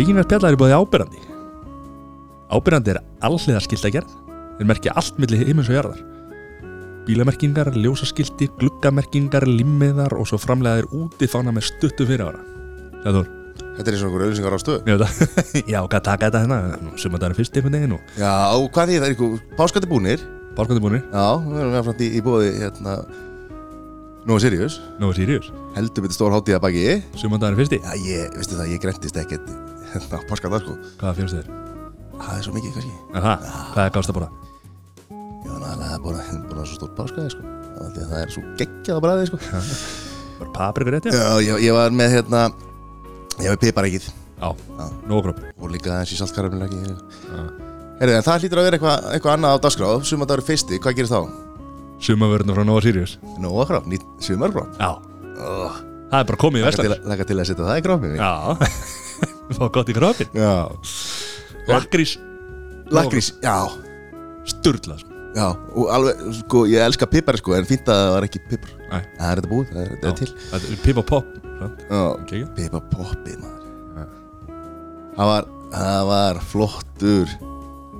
Vikingar spjallar er búið ábyrrandi Ábyrrandi er allhliða skildagerð þeir merkja allt milli heimins og jarðar. Bílamerkingar, ljósaskildi, gluggamerkingar, limmiðar og svo framlega er útifána með stuttu fyrir ára Það þú, Þetta er eins og einhver auðlýsingar á stöð. Ég veit það Já, hvað taka þetta hérna, er fyrst veginn og Já, og hvað því það? Er ykkur Páskandi búnir Pálkvæði búinir, Já, við erum eftir í, í bóði hérna Nóa Sirius. Nóa Sirius. Heldur betur stór hátíða baki. Já, að það er fyrsti, ég, veistu það, ég grentist ekkert Hérna, páskandi sko. Hvaða fjörst þér? Það er svo mikið, kannski. Aha, hvað er gást að bóra? Já, nálega, það er bara, bara svo stór páskaði sko. Það er því að það er svo geggjað að bræði sko. Bara paprikur rétt, já? Já, ég, ég var með hérna Ég var piparækið Já, Já. nógróp Og líka aðeins í saltkarafnileggi Já. Herri, en það hlýtur að vera eitthvað eitthva annað á dagskráð Sumandagur fyrsti, hvað gerist þá? Sumavörðinu frá Nóa Sirius. Nóa kraf, nýtt sumarkraf Já, oh, það er bara komið í vestar laka til að setja það í krafni Já, fá gott í Já. Lakrís, Lakrís, já, sturla sko. já Og alveg, sko, ég elska pipar sko En fínt að það var ekki pipar. Nei. Það er þetta búið, það er, það er til. Þetta er Pip og Pop sant? Já, Kekja. pipar poppið maður. Það var, það var flottur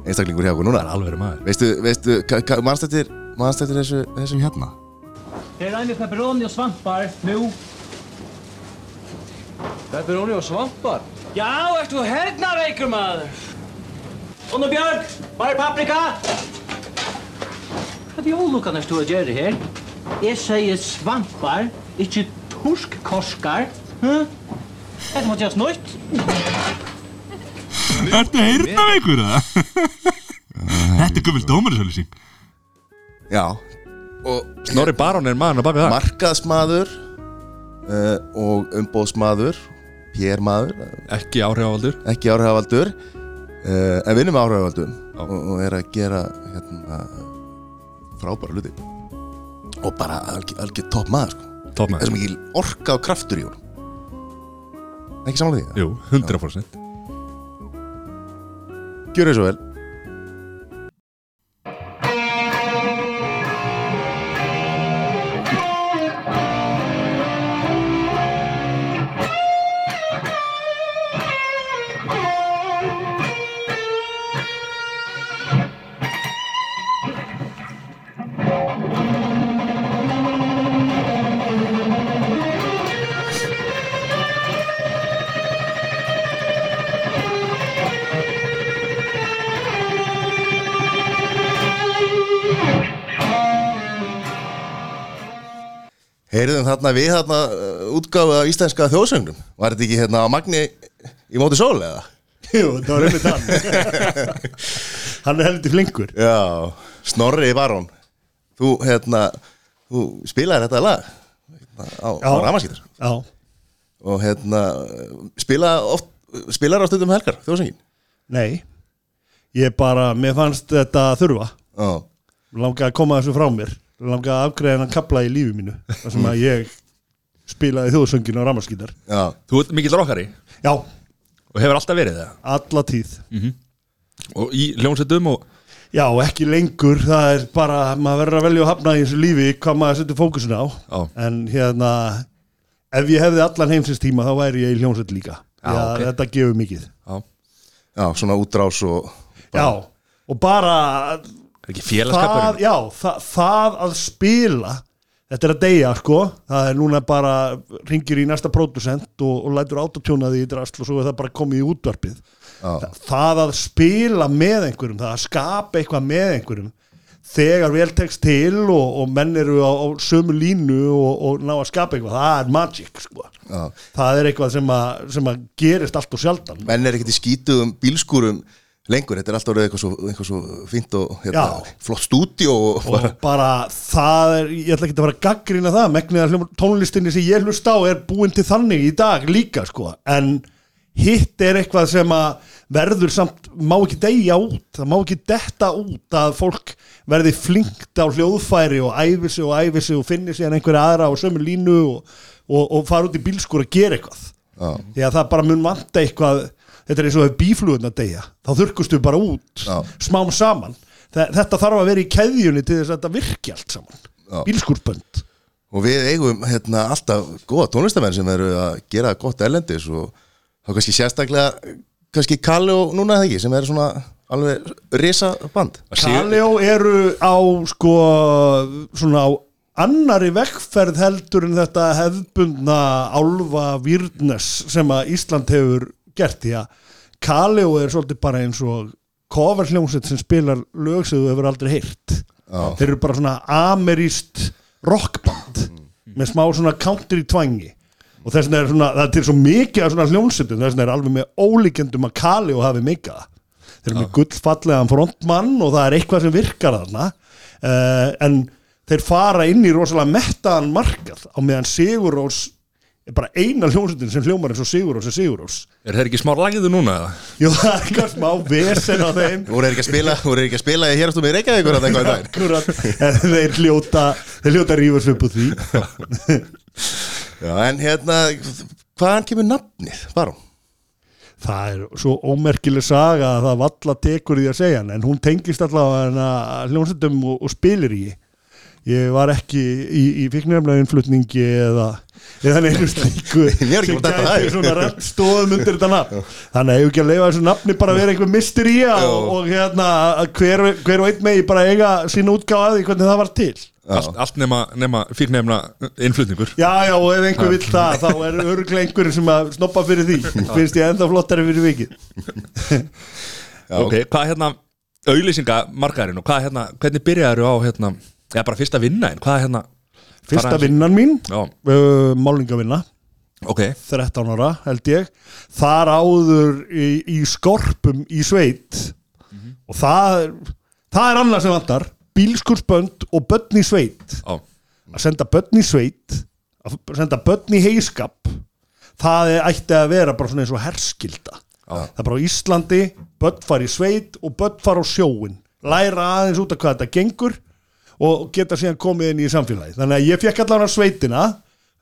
Einstaklingur hjá okkur núna. Það er alveg maður. Veistu, veistu, Manst eftir þessu, þessum hérna? Är Rainer pepperoni och svampar nu. Pepperoni og svampar Ja, ert du herna veikur maður? Og nu Björk, bara paprika. Hvað er ólukkan er du að gera hér? Jeg sier svampar, ikke torskkorskar. Hm? Þetta måtte jeg snøyt. Ertu heyrna veikur það? Þetta er gummil dómarisölusing Já Og Snorri Barón er maður að baka það markaðsmaður uh, Og umbóðsmaður PR-maður Ekki áhrifavaldur. Ekki áhrifavaldur. Uh, En vinnum áhrifavaldum. Og, og er að gera hérna, Frábæra hluti. Og bara algjör topp maður sko. Það er svo mikil orka og kraftur í honum. Ekki samanlega því Jú, 100% Gjör þau svo vel Heyrðum þarna við þarna uh, útgáfu af íslenska þjóðsögnum. Var þetta ekki hérna á Magni í móti sól eða? Jú, það var einmitt hann. Hann er heldur flinkur. Já, Snorri Barón Þú, hérna, þú spilaði þetta lag hérna, á, á Já, og hérna, spilaði oft spilaði á stundum helgar, þjóðsöngin nei. Ég bara, mér fannst þetta þurfa. Já, Mér langaði að koma þessu frá Mér langaði að afgreða hennan kapla í lífi mínu þar sem að ég spilaði þjóðsönginu á ramaskítar já, Þú ert mikill rockari? Já, og hefur alltaf verið það? Alla tíð. Og í hljómsveitum og? Já, ekki lengur, það er bara maður verður að velja að hafna í þessu lífi hvað maður setur fókusin á. Já. en hérna ef ég hefði allan heimsins tíma þá væri ég í hljómsveit líka. Já, Já, ok. þetta gefur mikið. Já, já, svona útrás og Já, og bara það, já, það, það að spila þetta er að deyja sko það er núna bara, ringir í næsta pródusent og, og lætur autotjóna því í drasl og svo er það bara komið í útvarpið Já. það, það að spila með einhverjum það að skapa eitthvað með einhverjum þegar vel tekst til og, og menn eru á, á sömu línu og, og ná að skapa eitthvað, það er magic sko. Já. það er eitthvað sem að, sem að gerist allt og sjaldan menn er ekkert í skítuðum bílskúrum lengur, þetta er alltaf eitthvað svo, eitthvað svo fínt og hérna, flott stúdíó og bara, og bara það er, ég ætla ekki að fara að gaggrina það megnið að tónlistinni sem ég hlust á er búin til þannig í dag líka sko, en hitt er eitthvað sem að verður samt, má ekki deyja út það má ekki detta út að fólk verði flinkt á hljóðfæri og æfi sig og æfi sig og finni sig en einhverja aðra á sömu línu og, og, og fara út í bílskur að gera eitthvað. Já. því að það bara mun vanta eitthvað þetta er eins og bíflugurna deyja. Þá þurrkustu bara út Já. smám saman. Þe- þetta þarf að vera í keðjunni til þess að þetta virki allt saman. Já. bílskurbönd og við eigum hérna, alltaf góða tónlistamenn sem eru að gera gott erlendis og þá kannski sérstaklega kannski Kalli og núna eða ekki sem er svona alveg risa band Kaleo eru á sko svona á annari vekkferð heldur en þetta hefðbundna álfa výrnes sem að Ísland hefur gert því að Kaleo er svolítið bara eins og coverhljómsveit sem spilar lög sem þú hefur aldrei heyrt. Já. þeir eru bara svona ameríst rockband með smá svona country tvangi og þess vegna er svona, það er til svo mikið af svona hljómsveitum, þess vegna er alveg með ólíkendum að Kaleo hafi mikað þeir eru með gullfallegan frontmann og það er eitthvað sem virkar þarna. Uh, en þeir fara inn í rosalega mettaðan markað á meðan Sigurós er bara eina hljómsveitin sem hljómar eins og Sigurós er Sigurós Er þeir ekki smá lagiðu núna? eða? Jú, það er eitthvað smá vesen á þeim Þú voru ekki að spila, þú voru ekki að spila í hérastum í Reykjavíkur að eitthvað í dag Akkurat, en þeir hljóta þeir hljóta að rífa sig upp úr því Já, en hérna, hvaðan kemur nafnið, bara? það er svo ómerkileg saga að það valla tekur því að segja hann en hún tengist allavega hljómsveitum og, og spilir í ég var ekki í, í fiknirflega innflutningi eða eða neinu slíku Ég er ekki sem í. gæti svona rætt stóðum undir þetta nafn. Þannig að ég hef ekki að leifa þessu nafni bara að vera einhver mystería Já. og, og hérna að hver, hver og einn megi bara eiga sína útgáð að því hvernig það var til. Allt, allt nema, nema fyrir nefna innflutningur. Já, já, og ef einhver vill það þá er örglega einhverjum sem að snoppa fyrir því. Finnst ég enda flottari fyrir vikið. Ok, hvað hérna auðlýsinga margarinn og hvað hérna, hvernig byrjaður á hérna, já bara fyrsta vinna en hvað hérna? Fyrsta fara- vinnan mín uh, Málningavinna. Ok, 13 ára held ég. Þar áður í, í skorpum í sveit. Og það er, það er annað sem vantar. Bílskursbönd og börn í sveit. Já, að senda börn í sveit að senda börn í heiskap það er, ætti að vera bara svona eins og herskilda Já. það er bara Íslandi börn fara í sveit og börn fara á sjóin læra aðeins út af hvað þetta gengur og geta síðan komið inn í samfélagi þannig að ég fekk allan á sveitina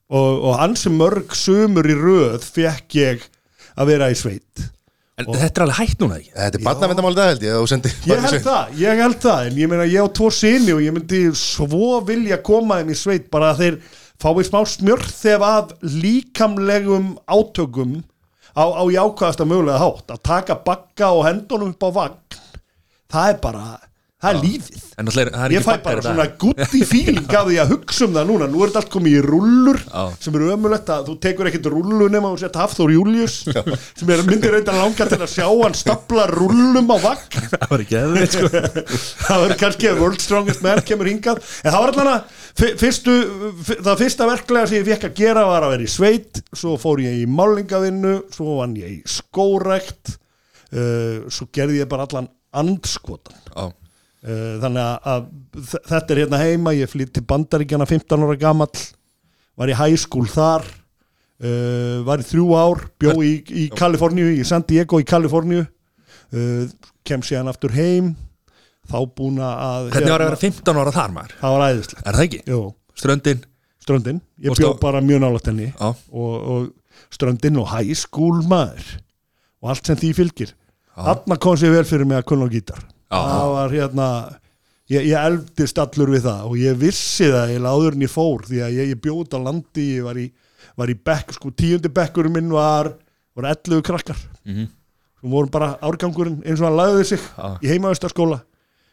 og, og ansi mörg sumur í röð fekk ég að vera í sveit. En þetta er alveg hægt núna ekki? Þetta er barnavendamál dag held ég Ég held það, ég held það en ég meina ég á tvo sinni og ég myndi svo vilja koma þeim í sveit bara að þeir fái smá smjörð þegar að líkamlegum átökum á, á jákvæðasta mögulega hátt. Að taka bakka og hendunum upp á vagn það er bara, það er lífið. En það er Ég fæ bara svona gutti feeling af því að hugsa um það núna. Nú er þetta allt komið í rullur Já. sem eru ömulegt að þú tekur ekkert rullu nema og sett Hafþór Július sem er myndir reynda langa til að sjá hann stapla rullum á vagn. Það var ekki eða sko. Það verður kannski að World Strongest Man kemur hingað. En það var að fyr- fyrstu, fyr- það fyrsta verklega sem ég fekk að gera var að vera í sveit. Svo fór ég í málingavinnu svo vann ég í skórækt uh, svo gerði ég bara allan andskotan Uh, þannig að, þetta er hérna heima ég flytt til Bandaríkjana 15 ára gamall var í high school þar uh, var í þrjú ár bjó í, í Kaliforníu, í San Diego í Kaliforníu. Uh, kem síðan aftur heim þá búin að hvernig var að vera 15 ára þar maður? það var æðislegt. Er það ekki? Jú, Ströndin? Ströndin, ég bjó bara mjög nálægt henni. Og, og ströndin og high school maður. Og allt sem því fylgir. Þarna kom sér vel fyrir mig að kunna á gítar. Það var hérna ég, ég eldist allur við það og ég vissi það eiginlega áður en ég fór því að ég, ég bjóð á landi, ég var í, var í bekk, sko tíundi bekkurinn minn var var 11 krakkar. Mhm. sem voru bara árgangurinn eins og hann lagði sig Já. í heimaðustaskóla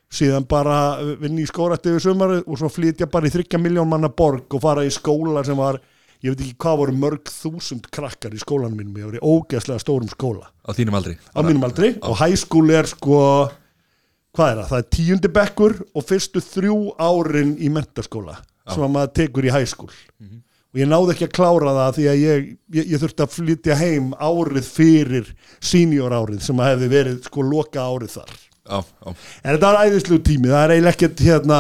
síðan bara vinni í skórætti yfir sumarið og svo flytja bara í 30 miljón manna borg og fara í skóla sem var ég veit ekki hvað voru mörg þúsund krakkar í skólanum mínum, ég var í ógeðslega stórum skóla. Á þínum aldri? Á mínum aldri. Og high school er sko hvað er það, það er tíundi bekkur og fyrstu þrjú árin í mentaskóla sem að maður tekur í high school. Og ég náði ekki að klára það því að ég, ég, ég þurfti að flytja heim árið fyrir senior árið sem að hefði verið sko loka árið þar. Já, já, en þetta var æðislu tími, það er eiginlega ekkert hérna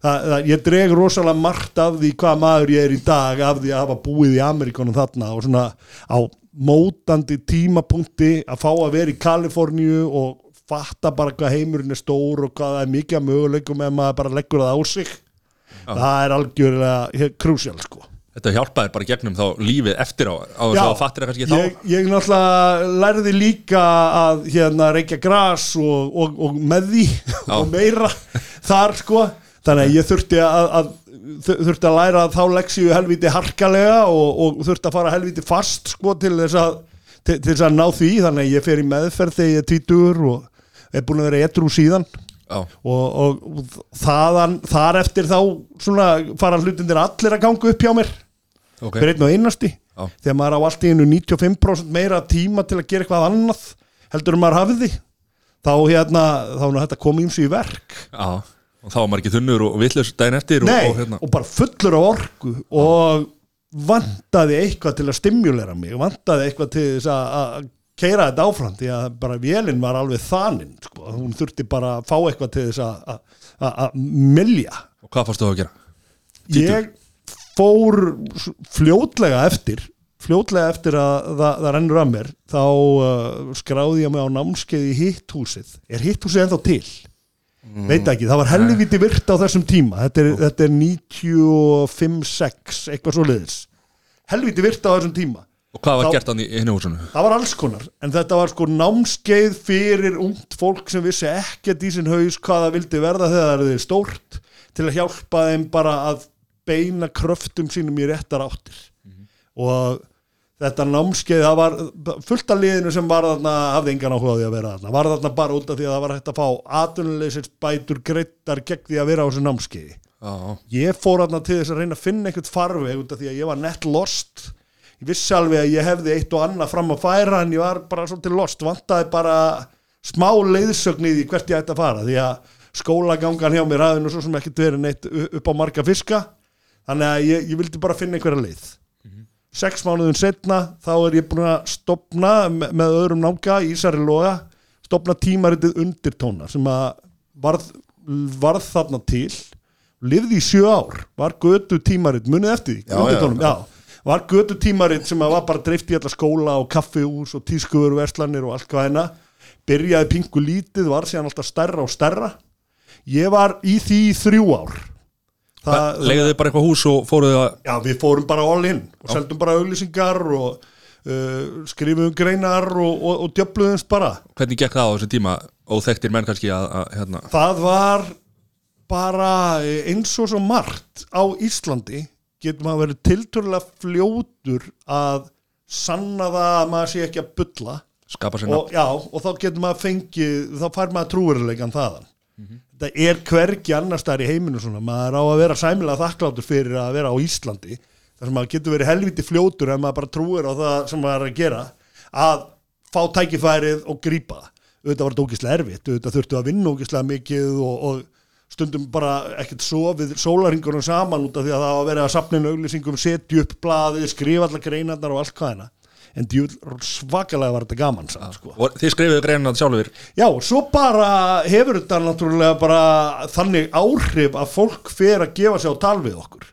það, það, ég dreg rosalega margt af því hvað maður ég er í dag af því að hafa búið í Amerikunum þarna og svona á mótandi tímapunkti að fá að vera í Kaliforníu og fatta bara hvað heimurinn er stór og hvað það er mikið að möguleikum ef maður bara leggur það á sig. Það er algjörlega krúsjál sko. Þetta hjálpaði bara gegnum þá lífið eftir á á þess að fattir það kannski þá. Ég, ég náttúrulega lærði líka að hérna reykja gras og, og, og með því og meira þar sko. Þannig að ég þurfti að, að þu- þurfti að læra þá leksíu helviti harkalega og, og þurfti að fara helviti fast sko til þess að til, til þess að ná því. Þannig að ég fer í meðferð þegar ég er tvítugur og er búin að vera edru síðan. Og, og, og þaðan, þar eftir þá svona fara hlutindir allir að ganga upp hjá mér. Ok. Fyrir einn og einasti. Já. þegar maður á allt í einu 95% meira tíma til að gera eitthvað annað heldur en maður hafiði þá hérna, þá er þetta komið ímsu í verk. Já, og þá var maður ekki þunnur og vitlaus daginn eftir og, Nei, og hérna og bara fullur af orku og vantaði eitthvað til að stimulera mig vantaði eitthvað til þess að keira þetta áfram því að bara vélinn var alveg þaninn sko. hún þurfti bara að fá eitthvað til þess að- milja Og hvað fórstu að gera? Tvítugur? ég fór fljótlega eftir fljótlega eftir að það, það rennur að mér þá uh, skráði ég mig á námskeið í hitthúsið er hitthúsið ennþá til? veit ekki, það var helviti virt á þessum tíma þetta er, þetta er 95-6 eitthvað svo liðis helviti virt á þessum tíma Og hvað var Þá- gert hann í hinni húsinu? það var alls konar, en þetta var sko námskeið fyrir ungt fólk sem vissi ekkert í sinn haus hvað það vildi verða þegar það er stórt til að hjálpa þeim bara að beina kröftum sínum í réttar áttir. Og þetta námskeið, það var fullt af liðinu sem var þarna, hafði engan áhuga á því að vera þarna, var þarna bara út af því að það var hægt að fá atvinnuleysins bætur greiddar gegn því að vera á þessu námskeiði. Já, ég fór þarna til þess að reyna að finna einhvern farveg út af því að ég var nett lost ég vissi alveg að ég hefði eitt og annað fram að færa en ég var bara svolítið lost. Vantaði bara smá leiðsögn í því hvert ég ætti að fara því að skólagangan hjá mér hafði nú svo sem ekkert verið neitt upp á marga fiska þannig að ég, ég vildi bara finna einhverja leið. Sex mánuðum setna þá er ég búin að stopna me- með öðrum námga í Ísari Loga stopna tímaritið undirtóna sem að varð, varð þarna til. Lifði í sjö ár var götu tímarit, munið eftir því? Já, undirtónum, já. Var götu tímarit sem var bara dreift í alla skóla og kaffihús og tískuður verslanir og allt hvað hérna byrjaði pingu lítið, var síðan alltaf stærra og stærra. Ég var í því í þrjú ár. Legðu þið bara eitthvað hús og fóruð að Já, við fórum bara all in og seldum bara auglýsingar og uh, skrifum greinar og, og, og djöfluðumst bara. Hvernig gekk það á þessu tíma? Óþekktir menn kannski að, að hérna. Það var bara eins og svo margt á Íslandi getur maður verið tilturlega fljótur að sanna það að maður sé ekki að sér og, og þá getur maður fengið, þá fær maður trúveruleikan þaðan. Þetta er hvergi annar staðar í heiminu svona, maður á að vera sæmilega þakkláttur fyrir að vera á Íslandi þar sem maður getur verið helviti fljótur ef maður bara trúir á það sem maður er að gera að fá tækifærið og grípa. Það. Auðvitað var þetta ógislega erfitt, auðvitað þurftu að vinna ógislega mikið og, og stundum bara ekkert sofið sólaringunum saman út af því að það var að vera að safninu auglýsingum, setja upp blaðið, skrifa allar greinarnar og allt hvað hérna. En djúl, svakalega var þetta gaman samt, sko. Og þið skrifuðu greinina sjálfur Já, svo bara hefur þetta náttúrulega bara þannig áhrif að fólk fer að gefa sig á tal við okkur.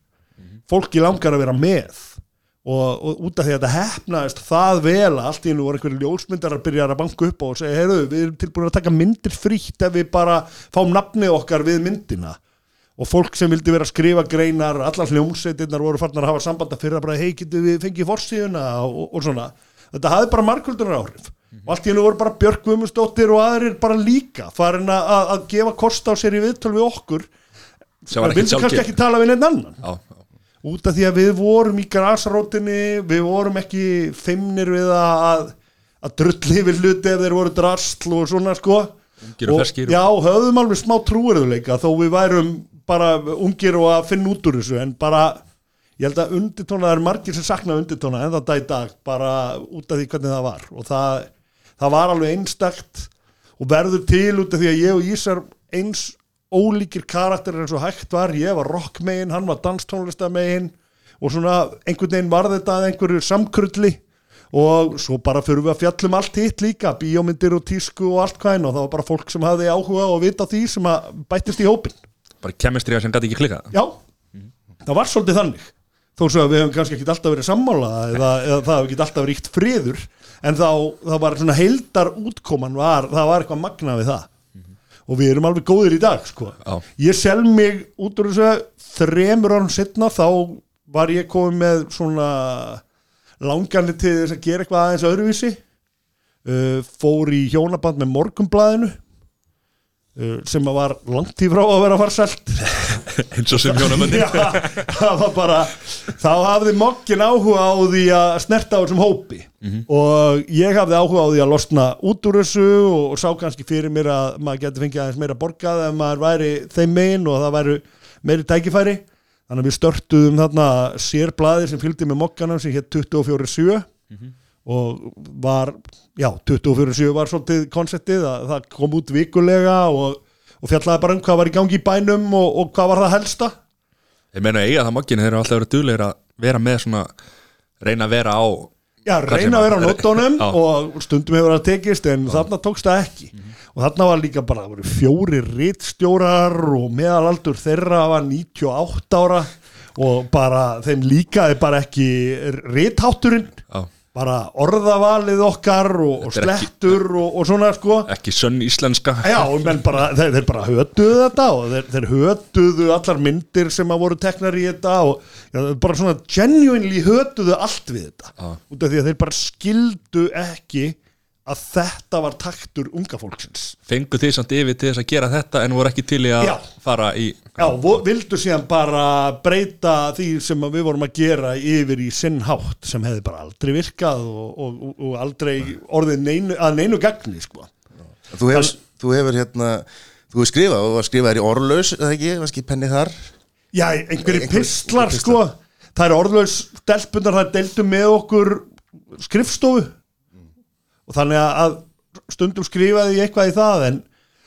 Fólki langar að vera með og, og út af því að þetta hefnaðist það vel allt í hennu voru einhverju ljósmyndar að byrja að banka upp á og segja, heyrðu, við erum tilbúin að taka myndir frítt ef við bara fáum nafnið okkar við myndina. Og fólk sem vildi vera að skrifa greinar allar hljómsveitirnar voru farnar að hafa samband að fyrir að bara, hei, getum við fengið forsíðuna og, og svona. Þetta hafði bara margvöldunar áhrif. Og allt í hennu voru bara Björk Guðmundsdóttir og aðrir bara líka farin að, að- gefa kost á sér í viðtöl við okkur. Var ekkert vildi kannski ekki tala við neitt annan. Já. Út af því að við vorum í grasarótinni við vorum ekki feimnir við að, að drulli við hluti ef þeir voru drastl og svona sko. Og ferskir. já, höfðum alveg smá trúirðuleika þó við værum bara ungir og að finna út úr þessu en bara ég held að undirtóna, það er margir sem sakna undirtóna en það dag í dag bara út af því hvernig það var. Og það, það var alveg einstakt og verður til út af því að ég og Ísar eins ólíkir karakterir eins og hægt var. Ég var rockmegin, hann var danstónlistamegin og svona einhvern veginn var þetta að einhverju samkrulli og svo bara fyrir við að fjallum allt hitt líka, bíómyndir og tísku og allt hvað einn og það var bara fólk sem hafði áhuga og vita því sem að bættist í hópin Bara kemistrija sem gæti ekki klikað Já, það var svolítið þannig. Þó svo að við hefum kannski ekki alltaf verið sammála eða, eða það hefur ekki alltaf ríkt friður en þá, þá var svona heildar útkoman var, það var eitthvað magna við það og við erum alveg góðir í dag sko. Ég sel mig út úr þessu þremur árum setna þá var ég komið með svona langarni til þess að gera eitthvað aðeins öðruvísi. Uh, fór í hjónaband með morgumblaðinu uh, sem að var langt í frá að vera farsælt eins og sem hjónamöndi Já, það var bara þá hafði mokkin áhuga á því að snerta á þessum hópi. Og ég hafði áhuga á því að losna út úr þessu og, og sá kannski fyrir mér að maður geti fengið aðeins meira borgað ef maður væri þeim megin og það væri meiri tækifæri. Þannig að við störtuðum þarna sérblaði sem fylgdi með mokkanum sem hétt 24-7 og var, já, 24-7 var svolítið konseptið að það kom út vikulega og, og fjallaði bara um hvað var í gangi í bænum og, og hvað var það helsta. Ég meina eiga það mokkinu, þeir eru alltaf verið duglegir að vera með svona, reyna að vera á Já, reyna að vera á Já. og stundum hefur það tekist en þarna tókst það ekki. Og þarna var líka bara, það voru fjóri rittstjórar og meðalaldur þeirra var 98 ára og bara þeim líkaði bara ekki ritthátturinn Já. Bara orðavalið okkar og, og er ekki- slettur og, og svona sko. Ekki sönn íslenska. Já, bara, þeir, þeir bara hötuðu þetta og þeir, þeir hötuðu allar myndir sem að voru teknar í þetta og já, bara svona genuinely hötuðu allt við þetta. Já. út af því að þeir bara skildu ekki að þetta var taktur unga fólksins. Fengu þið samt yfir til þess að gera þetta en voru ekki til í að Já. fara í Já, vildu síðan bara breyta því sem við vorum að gera yfir í sinn hátt sem hefði bara aldrei virkað og, og, og, og aldrei orðið neinu, að neinu gagni sko. Þú hefur, þú hefur hérna Þú hefur skrifað og var skrifaðir í orðlaus eða ekki, var ekki penni þar? Já, einhverjir Einhver- pistlar sko. Það er orðlaus stelpunar það deildu með okkur skrifstofu og þannig að stundum skrifaði ég eitthvað í það en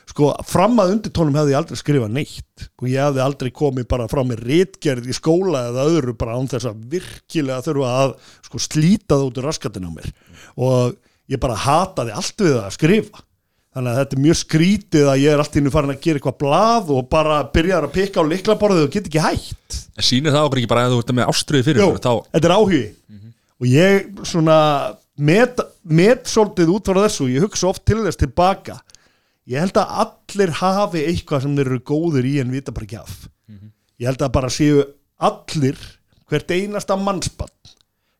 sko fram að undirtónum hefði ég aldrei skrifað neitt. Og ég hefði aldrei komið bara frá mér ritgerð í skóla eða öðru bara án þess að virkilega þurfa að sko slíta það út úr raskatinn á mér. Og ég bara hataði allt við að skrifa. Þannig að þetta er mjög skrítið að ég er allt í nú farin að gera eitthvað blað og bara byrjar að pikka á liklaborðið og get ekki hætt. En sýnir það okkur ekki bara að þú ert með ástriði fyrir Jó, þetta er áhugi. Og ég svona met, met svolítið út frá þessu ég hugsa oft til þess tilbaka. Ég held að allir hafi eitthvað sem þeir eru góðir í en vita bara ekki af. Ég held að bara séu allir hvert einasta mannspann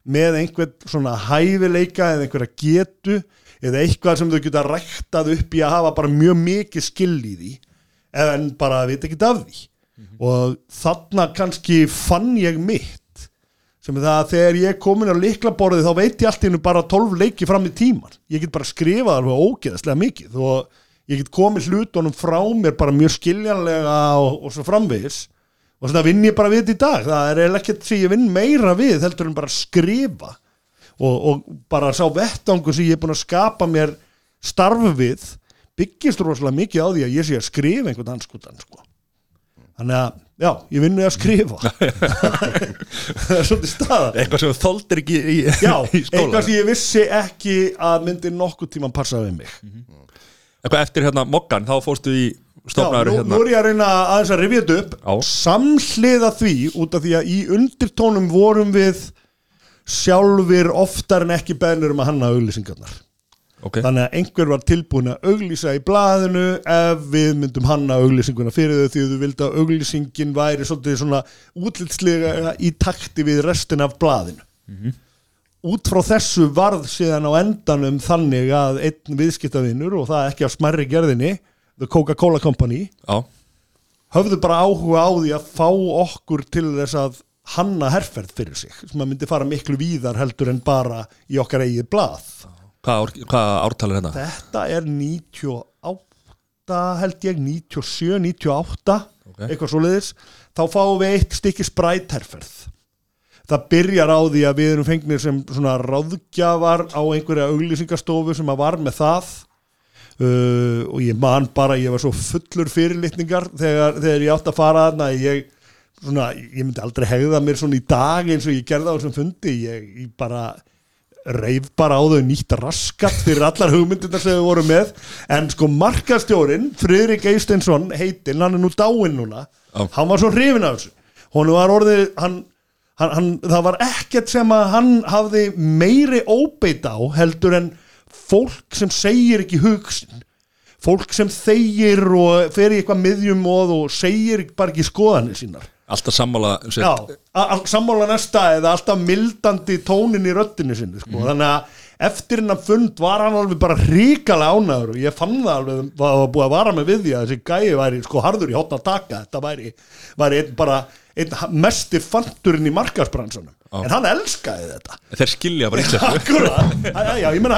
með einhvern svona hæfileika eða einhverja getu eða eitthvað sem þau geta ræktað upp í að hafa bara mjög mikið skill í því en bara vita ekki af því. Og þarna kannski fann ég mitt sem er það að þegar ég komin á liklaborðið þá veit ég allt í hennu bara 12 leiki fram í tíman ég get bara skrifað alveg ógeðslega mikið og ég get komið hlutunum frá mér bara mjög skiljanlega og, og svo framvegis. Og svona vinn ég bara við þetta í dag. Það er eiginlega ekkert sem ég vinn meira við heldur en bara skrifa og, og bara sá vettangu sem ég er búin að skapa mér starf við byggist rosalega mikið á því að ég sé að skrifa einhvern anskutan sko. Þannig að já, ég vinn við að skrifa. Það er svolítið staða eitthvað sem þú þoldir ekki í, já, í skóla eitthvað sem ég vissi ekki að myndi nokkuð tíman passa við mig. Eitthvað eftir hérna mokkan, þá fórstu í nú, hérna. nú er ég að reyna aðeins að rifja þetta upp. Já. samhliða því út af því að í undirtónum vorum við sjálfur oftar en ekki beðnir um að hanna auglýsingarnar ok, þannig að einhver var tilbúin að auglýsa í blaðinu ef við myndum hanna auglýsinguna fyrir þau því að þú vildi að auglýsingin væri svolítið svona útlitslega í takti við restin af blaðinu. Út frá þessu varð síðan á endanum þannig að einn viðskiptavinur og það ekki af smerri gerðinni The Coca-Cola Company já, höfðu bara áhuga á því að fá okkur til þess að hanna herferð fyrir sig sem að myndi fara miklu víðar heldur en bara í okkar eigið blað hvað, ár, hvað ártal er hérna Þetta er 98 held ég, 97, 98 Ok. eitthvað svoleiðis. Þá fáum við eitt stykki sprætherferð. Það byrjar á því að við erum fengnir sem svona ráðgjafar á einhverja auglýsingastofu sem að var með það. Uh, og ég man bara ég var svo fullur fyrirlitningar þegar, þegar ég átt að fara þarna ég, svona, ég myndi aldrei hegða mér svona í dag eins og ég gerði á þessum fundi. Ég, ég bara reif bara á þau nýtt raskat fyrir allar hugmyndirna sem við vorum með. En sko markastjórin Friðrik Eisteinsson heitinn, hann er nú dáinn núna. Já. hann var svo hrifin af þessu. Hún var orðið hann, hann, hann, það var ekkert sem að hann hafði meiri óbeit á heldur en fólk sem segir ekki hugsin fólk sem þegir og fer í eitthvað miðjum og segir bara ekki skoðanir sínar alltaf sammála um. Já, sammála næsta eða alltaf mildandi tónin í röddinu sinni sko. þannig að eftir hennan fund var hann alveg bara ríkalega ánæður og ég fann það alveg það var búið að vara mig við því að þessi gæi væri sko harður í hotna taka. Þetta væri, væri einn bara einn mesti fanturinn í markarsbransunum en hann elskaði þetta. Þeir skilja bara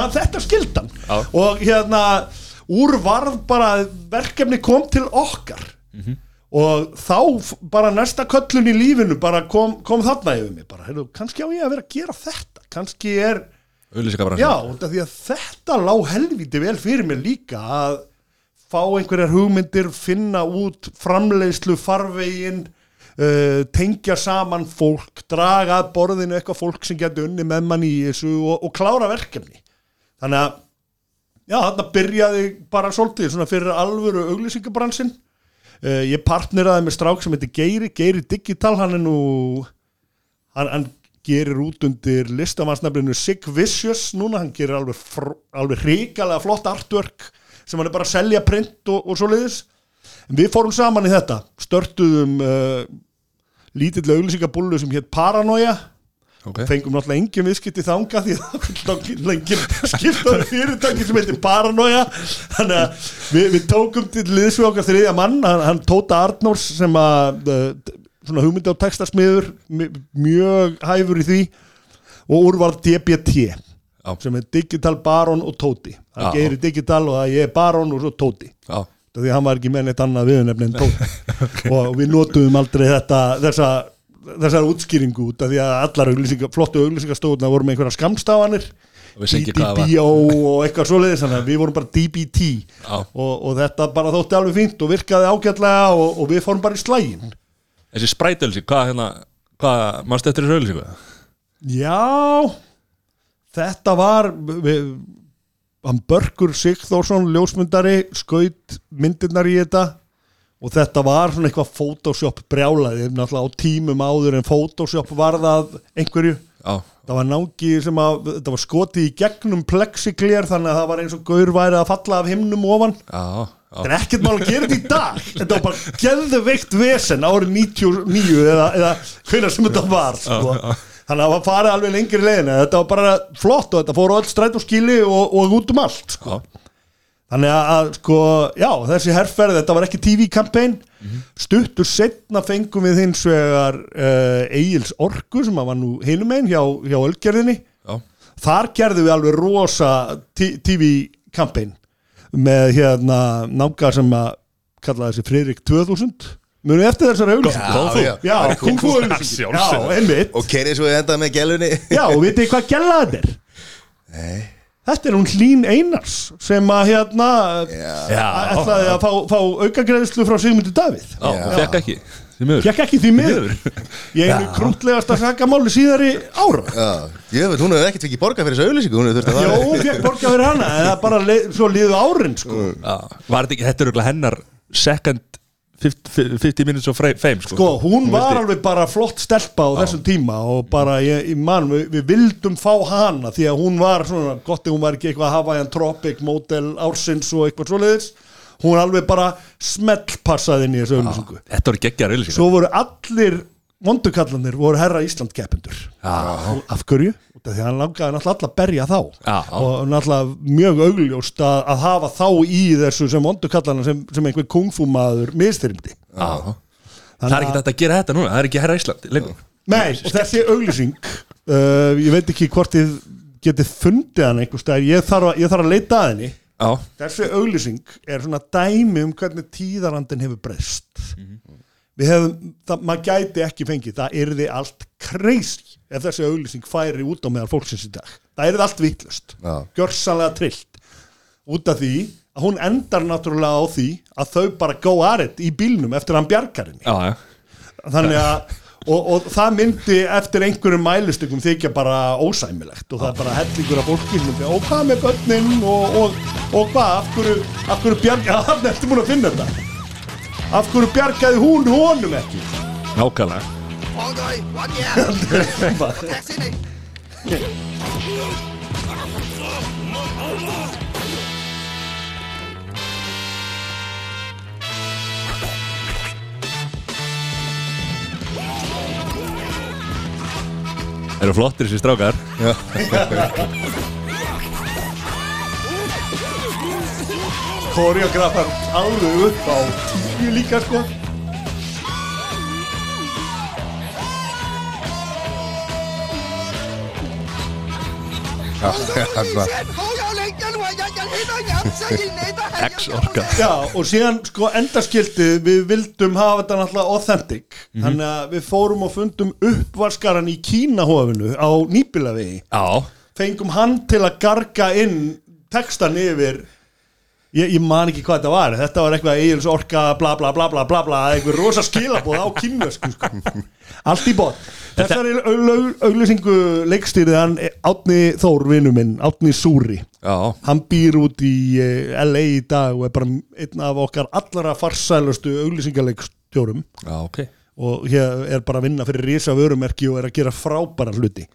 hann- þetta skildan og hérna úr varð bara verkefni kom til okkar og þá bara næsta köllun í lífinu bara kom, kom þarna yfir mig. Bara, heyrðu, kannski á ég að vera að gera þetta. Kannski er, já, þetta lá helviti vel fyrir mér líka að fá einhverjar hugmyndir finna út framleiðslu farvegin uh, tengja saman fólk draga að borðinu eitthvað fólk sem getur unni með mann í þessu og, og klára verkefni. Þannig að já, þarna byrjaði bara svolítið svona fyrir alvöru auglýsingabransin uh, ég partneraði með strák sem heitir Geiri, Geiri Digital hann er nú hann, hann gerir út undir listamannsnafninu Sig Vicious. Núna, hann gerir alveg, alveg ríkalega flott artwork sem hann er bara að selja print og, og svoleiðis. En við fórum saman í þetta. Störtuðum uh, lítill auglýsingabúlu sem hétt Paranoia Ok. fengum náttúrulega engin viðskipti þanga því að engin skiptaður fyrirtæki sem heitir Paranoia. Þannig að við, við tókum til liðsvið okkar þriðja mann, hann, hann Tóta Arnórs sem að uh, svona hugmyndi á textasmiður mi- mjög hæfur í því. Og úrvarð DBT Já. sem er Digital Baron og Tóti. Já. það gerir Digital og það ég er Baron og svo Tóti. Já, því að hann var ekki með neitt annað viðnefni en Tóti. Og við notuðum aldrei þetta þessa, þessar útskýringu út af því að allar auglýsinga, flottu auglýsingastóðuna voru með einhverja skamstafanir Og vissi ekki hvað það var. DBO og eitthvað svoleiðis við vorum bara DBT og, og þetta bara þótti alveg fínt og virkaði ágætlega og, og við fórum bara í slægin þessi sprætölsi, hvað hérna Hvað, mannstu eftir þessu auðlýsingu? Já þetta var við, hann Börkur Sigþórsson ljósmyndari skaut myndirnar í þetta og þetta var svona eitthvað Photoshop brjálaði náttúrulega á tímum áður en Photoshop varðað einhverju. Já, það var nági sem að þetta var skotið í gegnum plexiglér þannig að það var eins og gaur væri að falla af himnum ofan. Já, já. Það er ekkert mál að gera þetta í dag. Þetta var bara geðveikt vesen árið 99 eða, eða hvernig sem þetta var sko. Þannig að það var farið alveg lengri leiðin Þetta var bara flott og þetta fór á öll stræt og skili og, og út um allt sko. Já, Þannig að, að sko, já, þessi herrferð þetta var ekki TV-kampæn stuttur setna fengum við hins vegar uh, Egils Orku sem var nú hinum einn hjá, hjá Ölgerðinni. Já, þar gerðum við alveg rosa TV-kampæn með hérna námga sem að kalla þessi Friðrik 2000 munið eftir þessar auðlýsingu Já, já. já, já, Sjálfsögðu. einmitt. Og kerið svo endað með gælunni. Já, og vitið hvað þetta er? Nei þetta er hún Hlín Einars sem að hérna Já, já, ætlaði að fá, fá aukagreðslu frá Sigmundur Davíð. Já, fekk ekki. Fjekk ekki því miður. Ég er krútlegast að sakamáli síðari ára já Ég veit, hún hefur ekkert fikið borga fyrir þessu auðlýsingu fara. hún fekk borga fyrir hana en það bara leið, svo liðu árin sko. Já, var þetta ekki, þetta er hennar second 50, 50 minutes of fame sko, sko, hún var vildi- alveg bara flott stelpa á þessum tíma og bara, ég, ég man, við, við vildum fá hana því að hún var svona, gott ef hún var ekki eitthvað Hawaiian Tropic model ársins og eitthvað svoleiðis. Hún alveg bara smellpassaði inn í þessu auðlýsingu Þetta voru geggjar auðlýsingar svo voru allir vondukallanir voru herra Ísland keppendur. Af hverju? Því hann langaði náttúrulega alla að berja þá. Já. og náttúrulega mjög augljóst að, að hafa þá í þessu sem vondukallana sem, sem einhver kungfúmaður mistyrmdi Það er ekki þetta að gera þetta núna, það er ekki herra Ísland lengur Nei, og þessi auglýsing uh, ég veit ekki hvort þið getið fundið hann einhvers staðar, ég þarf að, ég þarf að leita að henni. Já, þessi auglýsing er svona dæmi um hvernig tíðarandin hefur breyst við hefum, það, maður gæti ekki fengið, það yrði allt crazy ef þessi auglýsing færi út á meðal fólksins í dag, það yrði allt vitlust Já. gjörsanlega trillt. Út af því að hún endar náttúrulega á því að þau bara go at it í bílnum eftir að hann bjargar henni. Já, já. Þannig að og, og það myndi eftir einhverjum mælistökum þykja bara ósæmilegt og það er bara hellingur af fólki sem myndi, og hvað með börnin og, og, og hvað, af hverju, af hverju bjarga, hann ertu múin að finna þetta af hverju bjargaði hún honum ekki? Nákvæmlega. Eru flottir þessi strákar koreografar alveg upp á tíu líka sko. X-orka Já, og síðan sko endaskildið við vildum hafa þetta náttúrulega authentic. Þannig að við fórum og fundum uppvaskaran í Kínahofinu á Nýbilavegi Já, fengum hann til að garga inn textan yfir ég, ég man ekki hvað þetta var. Þetta var eitthvað eigils orka bla bla bla bla bla bla eitthvað rosa skilabóð á kynvesku sko. allt í bótt þessari auglýsingu leikstýrið hann Átni Þór vinnu minn, Átni Súri. Já, hann býr út í eh, LA í dag og er bara einn af okkar allra farsælustu auglýsingaleikstjórum já, ok. Og hér er bara að vinna fyrir risa vörumerki og er að gera frábæra hluti.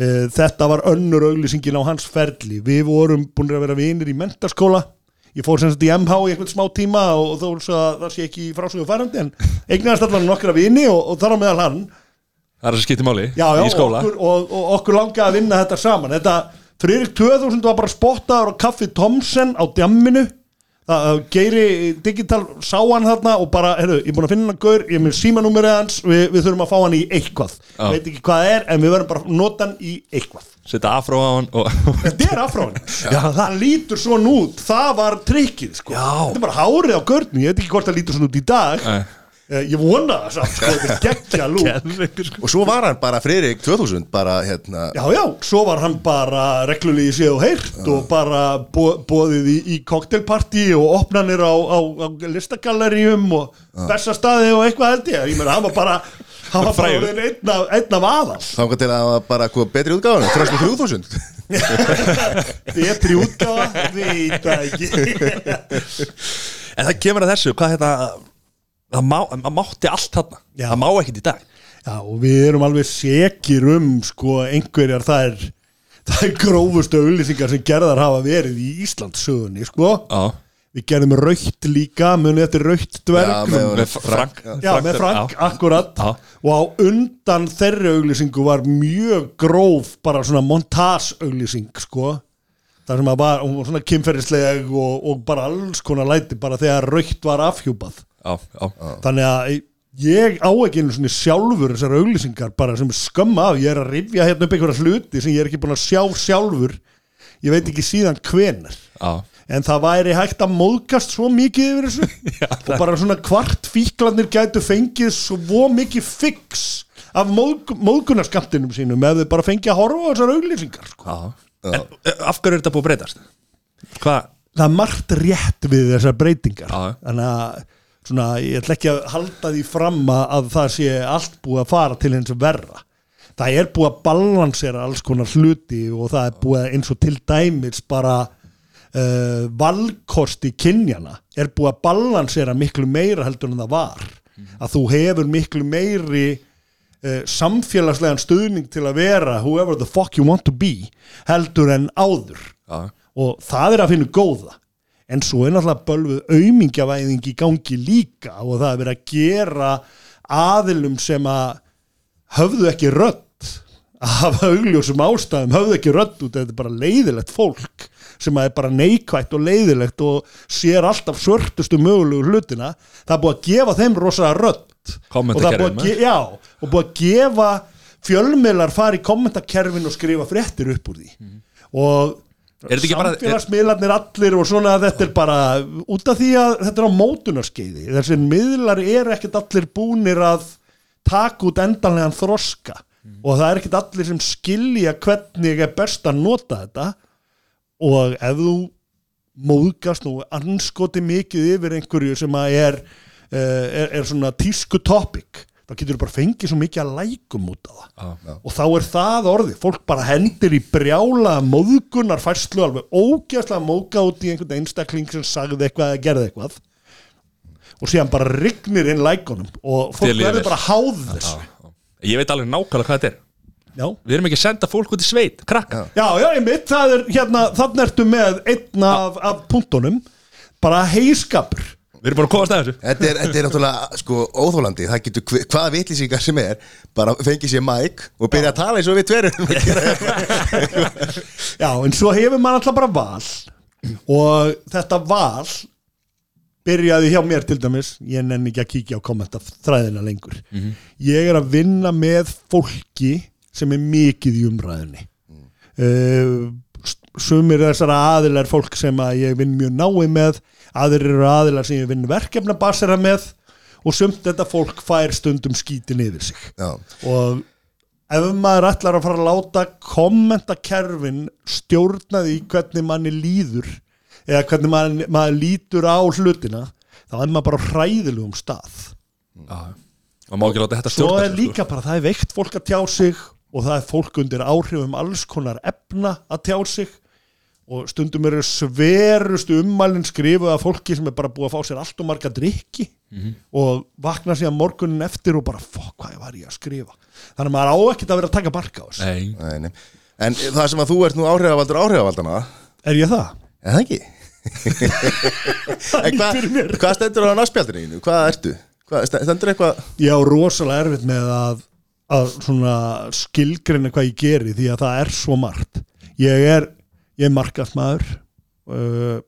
Eh, þetta var önnur auglýsingin á hans ferli. Við vorum búin að vera vinir í mentaskóla ég fór sem sagt í MH í einhvern smá tíma og þó svo að það sé ekki frásögu færandi en eignast allan nokkra vini og, og þar á meðal hann. Það er að skipta máli já, já, í skóla. Okkur, og, og okkur langaði að vinna þetta saman. Þetta Friðrik 2000 var bara spottaður á Kaffi Thomsen á djamminu það geiri digital sá hann þarna og bara, heyrðu, ég er búin að finna hann gaur ég er með símanúmerið hans, við, við þurfum að fá hann í eitthvað, Já. veit ekki hvað það er en við verðum bara að nota hann í eitthvað. Setja afró á hann og þetta er afráðin, já, það lítur svona út. Það var trikkið, sko. Já. þetta er bara hárið á gaurnu, ég veit ekki hvort það lítur svona út í dag. Nei. Eh, ég vona það samt, sko, þetta er geggja lúk sko. Og svo var hann bara Friðrik 2000 bara hérna Já, já, svo var hann bara reglulegi séð og heyrt og bara bo bóðið í, í cocktailparty og opnanir á, á, á listagalleríum og bestastaði og eitthvað held ég, ég meina, hann var bara hann var bara einn af, einn af aðal. Þá til að bara hvað betri útgáðan Trösku 3000 betri útgáfa, veit það ekki. En það kemur að þessu, hvað þetta Það má, það mátti allt þarna. Já. Það má ekkert í dag. Já, og við erum alveg sekir um sko, einhverjar það er það er grófustu auðlýsingar sem gerðar hafa verið í Íslandssögunni, sko. Já, við gerðum raukt líka, munið eftir raukt dverg. Já, með með Frank Já, með Frank, akkurat. Já. og á undan þeirri auglýsingu var mjög gróf bara svona montas auglýsing sko. Það sem að var hún var svona kynferðisleg og, og bara alls konar læti bara þegar raukt var afhjúpað þannig að ég á ekki einu svona sjálfur þessar auglýsingar bara sem skömma af, ég er að rifja hérna upp einhverja hluti sem ég er ekki búin að sjá sjálfur ég veit ekki síðan hvenar já en það væri hægt að móðgast svo mikið yfir þessu og bara svona kvart fíklarnir gætu fengið svo mikið fix af móðg, móðgunarskamptinum sínum ef þau bara fengið að horfa á þessar auglýsingar sko. Já. En uh, af hverju er þetta búið að breytast? Hvað? það er margt rétt við þessar breytingar Já. þannig að svona, ég ætla ekki að halda því fram að, að það sé allt búið að fara til eins og verra. Það er búið að balansera alls konar hluti og það er búið eins og til dæmis bara uh, valkosti kynjana er búið að balansera miklu meira heldur en það var. Að þú hefur miklu meiri uh, samfélagslegan stuðning til að vera whoever the fuck you want to be heldur en áður. Já, og það er að finna góða en svo er náttúrulega bölvuð aumingjavæðing í gangi líka og það er verið að gera aðilum sem að höfðu ekki rödd af augljósum ástæðum höfðu ekki rödd út þetta er bara leiðilegt fólk sem að er bara neikvætt og leiðilegt og sér alltaf svörtustu mögulegu hlutina. Það er búið að gefa þeim rosalega rödd. Og það er búið að, búið að gefa fjölmiðlar fara í kommentakerfin og skrifa fréttir upp úr því. Og Er samfélagsmiðlarnir allir og svona þetta er bara út af því að þetta er á mótunarskeiði. Þessi miðlar eru ekkert allir búnir að taka út endanlegan þroska. Og það er ekkert allir sem skilja hvernig er best að nota þetta. Og ef þú móðgast nú anskoti mikið yfir einhverju sem að er, uh, er, er svona tísku topic þá getur þú bara fengið svo mikið að lækum út af það. Já, og þá er það orðið, fólk bara hendir í brjála móðgunar færslu alveg ógeðslega móka út í einhvern einstakling sem sagði eitthvað eða gerði eitthvað. Og síðan bara rignir inn lækunum og fólk verður bara háð þessu. já. Ég veit alveg nákvæmlega hvað þetta er. Já, Við erum ekki að senda fólk út í sveit, krakka. Já, já ég mitt, það er hérna þannig ertu með einn af, af punktunum. Bara heiskapur Við erum búin að komast að þessu. Þetta er, þetta er náttúrulega sko óþólandi Það getur hver- hvaða vitlýsingar sem er Bara fengið sér mæk og byrja að tala eins og við tverum. Já, en svo hefur maður alltaf bara val. Og þetta val byrjaði hjá mér til dæmis. Ég nenni ekki að kíkja á kommenta þræðina lengur ég er að vinna með fólki sem er mikið í umræðinni mm. sumir þessara aðilar er fólk sem að ég vinn mjög nái með aðrir eru aðilar sem ég vinn verkefnabasera með og sumt þetta fólk fær stundum skítin yfir sig. Já, og ef maður ætlar að fara að láta kommentakerfin stjórna því hvernig manni líður eða hvernig maður, maður lítur á hlutina þá er maður bara hræðilegum stað. Já, maður má ekki láta þetta svo stjórna er sér, líka bara, það er veikt fólk að tjá sig og það er fólk undir áhrifum alls konar efna að tjá sig og stundum eru sverustu ummælinn skrifuð af fólki sem er bara búið að fá sér allt og marga drikki og vakna síðan morgunin eftir og bara, fokk, hvað var ég að skrifa þannig að maður á ekkert að vera að taka barka á þessu Nei, nei, nei. En það sem að þú ert nú áhrifavaldur áhrifavaldana er ég það? Er það ekki? en hvað, hvað stendur á náspjaldinu? Hvað ertu? Hvað, st- stendur eitthvað ég á rosalega erfitt með að, að svona skilgreina hvað ég geri því að það er svo margt ég er, ég er markasmaður uh,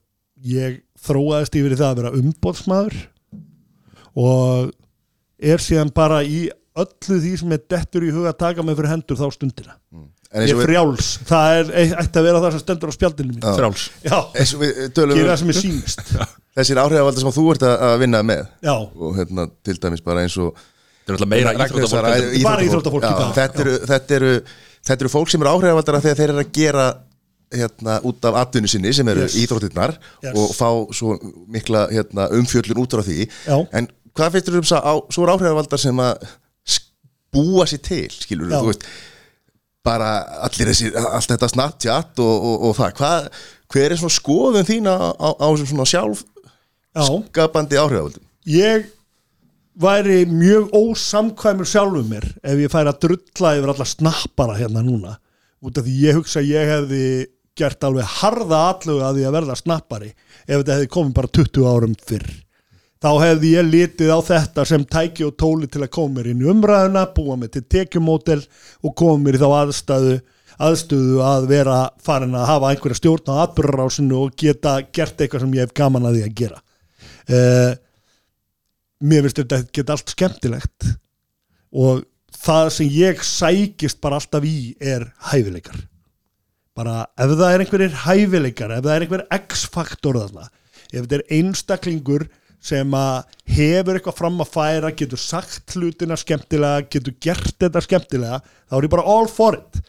ég þróaðist yfir í það að vera umbóðsmaður og er síðan bara í öllu því sem er dettur í huga að taka mig fyrir hendur þá stundina. En eins ég er við, frjáls, það er eitt að vera það sem stendur á spjaldinu mín við tölum gera það um sem er sínist þessir áhrifavaldar sem þú ert að að vinna með. Já, og hérna til dæmis bara eins og Það er alltaf meira íþróttafólk þetta, eru, þetta, eru, þetta eru fólk sem eru áhrifavaldara þegar þeir eru að gera hérna, út af atvinnu sinni sem eru Yes. íþróttirnar Yes. og fá svo mikla hérna, umfjöllun út á því Já. en hvað finnst þér um það á, svo áhrifavaldar sem að búa sér til skilur Já. þú veist bara allir þessi, allt þetta Snapchat og, og, og það, hvað hver er svona skoðun þín á, á, á svona já sjálfskapandi áhrifavaldum ég væri mjög ósamkvæmur sjálfum mér ef ég færi að drulla yfir alla snappara hérna núna út af því ég hugsa að ég hefði gert alveg harða alluga að því að verða snappari. Ef þetta hefði komið bara 20 árum fyrr. Þá hefði ég litið á þetta sem tæki og tóli til að koma mér inn í umræðuna búa mig til tekjumótel og koma mér í þá aðstæðu aðstöðu að vera farin að hafa einhverja stjórn á atbyrrarásinu og geta gert eitthvað sem ég hef gaman að því að gera. Uh, mér finnst þetta geta allt skemmtilegt. Og það sem ég sækist bara alltaf í er hæfileikar bara ef það er einhverjir hæfileikar ef það er einhver x-faktor þarna ef þetta er einstaklingur sem að hefur eitthvað fram að færa getur sagt hlutina skemmtilega getur gert þetta skemmtilega þá er ég bara all for it.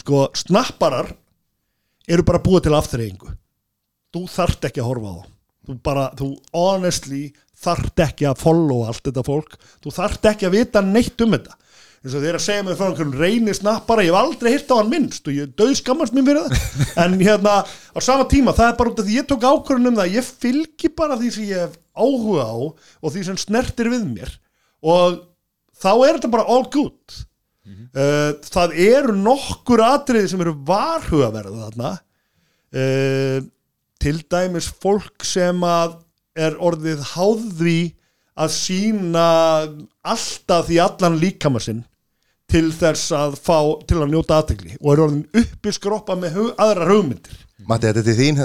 Sko snapparar eru bara búið til afþreyingu. Þú þarft ekki að horfa á þú bara, þú honestly þarft ekki að follow allt þetta fólk. Þú þarft ekki að vita neitt um þetta eins og þeir að segja mig frá einhvern reyni snappara ég hef aldrei hirt á hann minnst og ég döð skammast mér fyrir það. En hérna á sama tíma það er bara út af því ég tók ákvörðun um það ég fylgi bara því sem ég hef áhuga á og því sem snertir við mér. Og þá er þetta bara all good. Uh, það eru nokkur atriði sem eru varhugaverða þarna. Uh, til dæmis fólk sem að er orðið háðví að sína alltaf því allan líkama sinn til þess að fá til að njóta aðtegli og er orðin uppi skroppa með hug, aðrar hugmyndir. Matti, þetta er til þín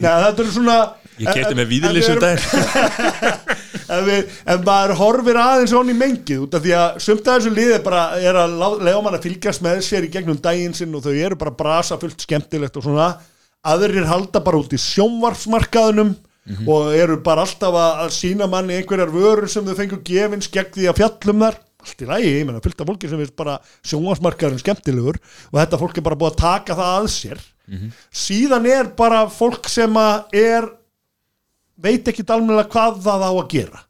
Nei, þetta er svona Ég kefti með ef, við, ef maður horfir aðeins honni í mengið út af því að sumt að þessu liði bara er að lega mann að fylgjast með sér í gegnum daginn sinn og þau eru bara brasa fullt skemmtilegt og svona. Aðrir halda bara út í sjónvarpsmarkaðunum og eru bara alltaf að, að sína manni einhverjar vörur sem þau fengur gefins gegn því að fjallum þar allt í lagi, ég menna fullt af fólki sem finnst bara sjónvarpsmarkaðurinn skemmtilegur og þetta fólk er bara búið að taka það að sér. Síðan er bara fólk sem er veit ekki almennilega hvað það á að gera.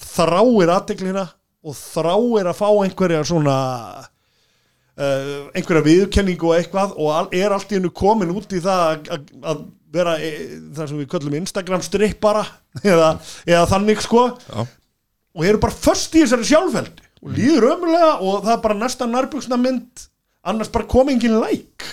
Þráir aðteklina og þráir að fá einhverja svona uh, einhverja viðurkenningu og eitthvað og er allt í hennu komin út í það að- að, að vera e, það sem við köllum Instagram strippara eða, eða þannig sko. Já. og eru bara först í þessari sjálfveldi og líður ömulega og það er bara næsta nærbuksna mynd annars bara kom engin læk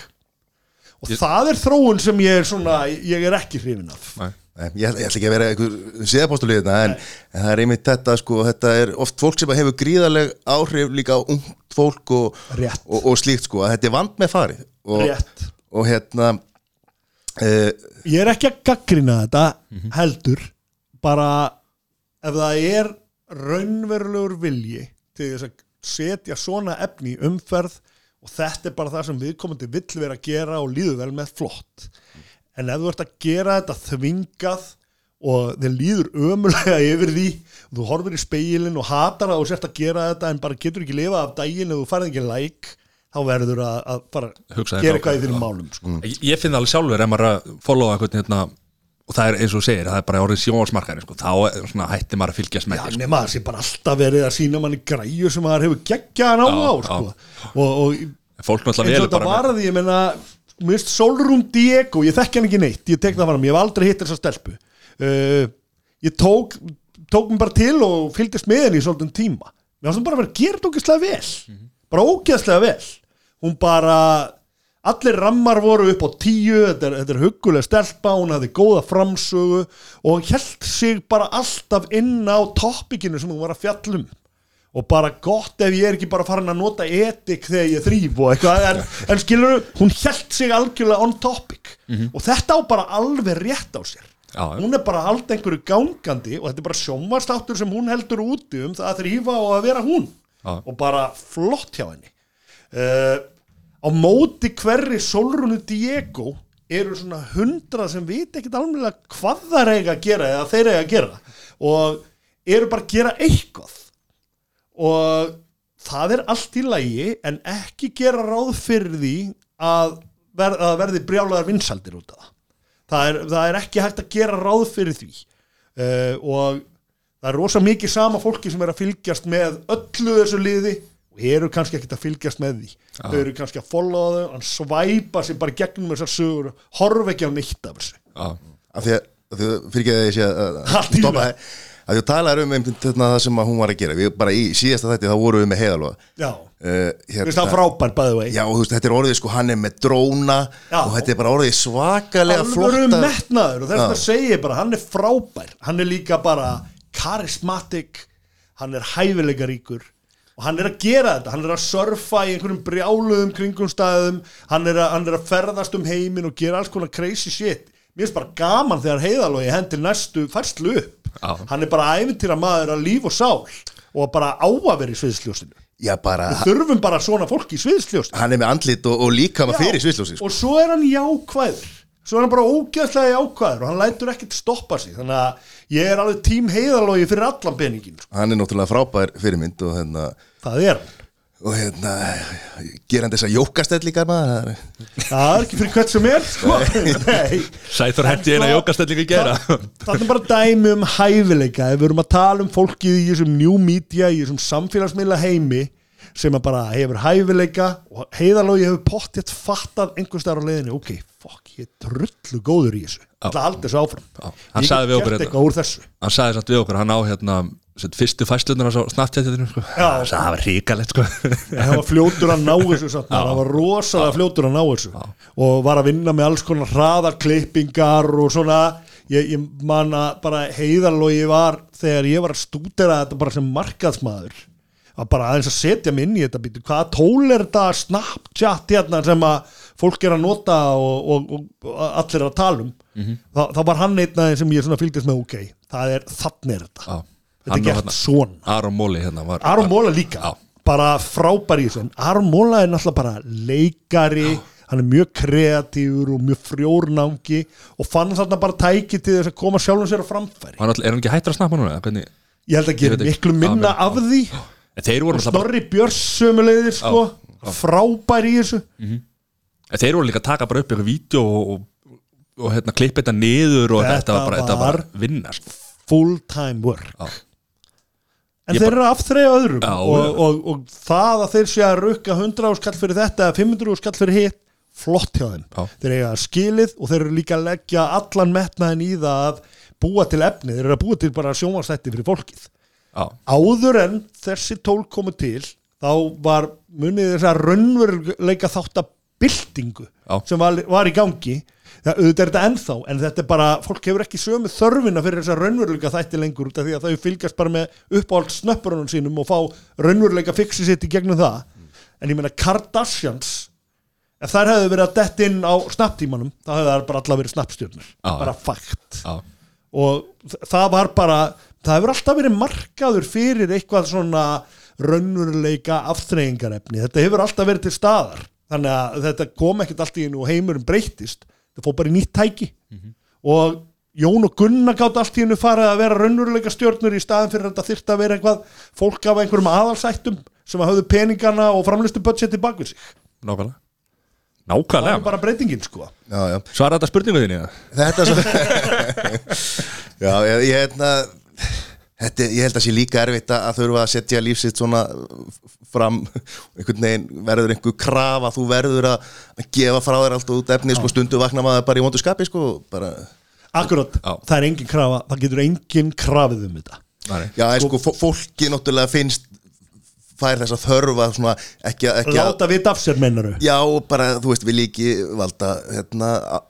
og það er þróun sem ég er svona ég er ekki hrifin af. Nei. Nei, Ég, ætla- ég ætla ekki að vera einhver séðapóstulíð þetta en, en það er einmitt þetta sko, þetta er oft fólk sem hefur gríðarleg áhrif líka á ungt fólk og, og, og slíkt sko, að þetta er vand með farið og, Rétt. og hérna uh, ég er ekki að gaggrina þetta heldur bara ef það er raunverulegur vilji til þess að setja svona efni í umferð og þetta er bara það sem viðkomandi vill vera að gera og líður vel með flott. En ef þú ert að gera þetta þvingað og þið líður ömulega yfir því og þú horfir í speilin og hatar það og sért að gera þetta en bara getur ekki lifað af daginn ef þú farið ekki like þá verður að, að bara Hugsa þér gera eitthvað í þínum málum sko. Ég, ég finn alveg sjálfur ef maður að followa einhvern hérna og það er eins og segir, það er bara orðið sjónsmarkaðin sko. þá er svona, hætti maður að fylgjast með sko. nema það sé bara alltaf verið að sína manni græju sem maður hefur geggjaðan á á sko. og, og eins og þetta varði, ég menna finnst Solrún Diego, ég þekki hann ekki neitt ég tek það fram, ég hef aldrei hitt þessa stelpu uh, ég tók tók mér bara til og fylgdist með henni í svolítið tíma, mér finnst hún bara að vera að gera þetta ógeðslega vel, Mhm. bara ógeðslega vel hún bara allir rammar voru upp á tíu þetta er, þetta er huggulega stelpa, hún hafði góða framsögu og held sig bara alltaf inn á toppikinu sem hún var að fjallum og bara gott ef ég er ekki bara farin að nota etik þegar ég þrýf og eitthvað en, en skilur hún held sig algjörlega on topic. Og þetta á bara alveg rétt á sér. Já, hún er bara halda einhverju gangandi og þetta er bara sjónvastáttur sem hún heldur úti um það að þrýfa og að vera hún. Já. og bara flott hjá henni. Uh, á móti hverri Solrunu Diego eru svona hundra sem vita ekkert alveg hvað það eiga að gera eða þeir eiga að gera. Og eru bara að gera eitthvað. Og það er allt í lagi en ekki gera ráð fyrir því að, ver, að verði brjálaðar vinsaldir út af það. Það er ekki hægt að gera ráð fyrir því. Uh, og það er rosa mikið sama fólki sem er að fylgjast með öllu þessu liði og eru kannski ekkert að fylgjast með því. Þau eru kannski að followa þau hann svæpa sér bara gegnum þessar sögur og horfa ekki á neitt af þessu. Af því að, að fyrir ekki að ég sé að, stoppa það að að talaður um þetta sem hún var að gera. Við bara í síðasta þætti þá vorum við með heiðalóða já, uh, Mér finnst það frábær bæði vei já þú veist þetta er orðið sko hann er með dróna Já. og þetta er bara orðið svakalega alvöru flotta metnaður og þess að segja bara hann er frábær, hann er líka bara karismatik hann er hæfileikaríkur og hann er að gera þetta, hann er að surfa í einhverjum brjáluðum kringumstæðum hann er, að, hann er að ferðast um heimin og gera alls konar crazy shit. Mér finnst bara gaman þegar heiðalógi hendir næstu færslu upp. Já. hann er bara æfintýra maður að líf og sál og bara á að vera í sviðsljósinu. Já bara við þurfum bara svona fólk í sviðsljósinu. Hann er með andlit og, og líka maður fyrir svislósi sko. og svo er hann jákvæður. Svo er hann bara ógeðslega jákvæður og hann lætur ekkert stoppa sig. Þannig að ég er alveg tím heiðalógi fyrir allan peningin sko. hann er náttúrulega frábær fyrirmynd og hérna það er hann og hérna gera hann þessa jókastellingar maður það er ekki fyrir hvert sem er sko. Nei. Sæþór hendi eina jókastellingu í gera það er bara dæmi um hæfileika ef við erum að tala um fólkið í þessum new media í þessum samfélagsmiðla heimi sem að bara hefur hæfileika og heiðalógi hefur pottjætt fattað einhvers staðar á leiðinni ok, fuck, ég er drullu góður í þessu. Það aldrei þessu áfram. Ég sagði við get okkur gert hérna. eitthvað úr þessu. Hann sagði samt við okkur, hann á hérna fyrstu fæslunar á Snapchatinu sko. Það var ríkalegt sko. það var fljótur að ná þessu samt, það var rosalega fljótur að ná þessu. Og var að vinna með alls konar hraðarklippingar og svona. Ég, ég man að bara heiðarlogi var þegar ég var að stúdera þetta bara sem markaðsmaður að bara aðeins að setja mig inn í þetta býtu, hvaða tól er þetta Snapchat hérna sem að fólk er að nota og, og, og allir er að tala um þá, þá var hann einn aðeins sem ég fylgist með ok, það er þannig er þetta. Já. þetta er gert hérna- svona. Aron Móli hérna var Aron Móla líka. Já. bara frábær í þessu Aron Móla er náttúrulega bara leikari hann er mjög kreatífur og mjög frjórnangi og fann þarna bara tæki til þess að koma sjálfum sér á framfæri. Hann all- er hann ekki hættur að snappa núna? Hvernig? ég held að gera miklu minna Já, af því. Snorri Björns sömulegðir sko, frábær í þessu en þeir voru líka að taka bara upp eitthvað vídeo og, og, og hérna klippa þetta niður og Þetta var bara, þetta var bara vinna sko. full time work Já. en Ég þeir eru afþreyja öðrum Já, og, og, og það að þeir sé að rukka 100 áskall fyrir þetta eða 500 áskall fyrir hitt flott hjá þeim Já. þeir eiga skilið og þeir eru líka að leggja allan metnaðin í það að búa til efni, þeir eru að búa til bara sjónvarsætti fyrir fólkið Já, áður en þessi tól komu til þá var munið þess að raunveruleika þáttabildingu Já. sem var, var í gangi. Það, auðvitað er þetta ennþá en þetta er bara, fólk hefur ekki sömu þörfina fyrir þess að raunveruleika þætti lengur út af því að þau fylgjast bara með uppáhald snöppurunum sínum og fá raunveruleika fixi sitt í gegnum það. En ég meina Kardashians ef þær hefðu verið að dett inn á snapptímanum þá hefðu þær bara alla verið snappstjörnur Já. bara fakt. Já, og það var bara það hefur alltaf verið markaður fyrir eitthvað svona raunveruleika aftreyingarefni, þetta hefur alltaf verið til staðar, þannig að þetta kom ekkert allt í einu og heimurinn breyttist. Það fór bara í nýtt tæki. Og Jón og Gunnar gátt allt í einu farið að vera raunveruleika stjórnur í staðin fyrir að þetta þyrfti að vera eitthvað fólk af einhverjum aðalsættum sem að höfðu peningana og framlistu budgeti bak við sig. Nákvæmlega. Það er Nákvæmlega bara breytingin sko. Já, já. Svara þetta spurningu þinni eða? Þetta er svo Já, ég, ég, hérna, þetta, ég held að sé líka erfitt að að þurfa að setja lífsitt svona fram einhvern veginn verður einhver krafa þú verður að að gefa frá þér allt út efni sko, stundu vakna maður bara í vondu skapi sko, bara, Akkurat, Já. það er engin krafa það getur engin krafið um þetta Nei. já, en sko, fó- fólki náttúrulega finnst fær þess að þörfa svona, ekki, að- ekki að Láta vita af sér mennaru Já, bara, þú veist, vil ekki valda hérna a-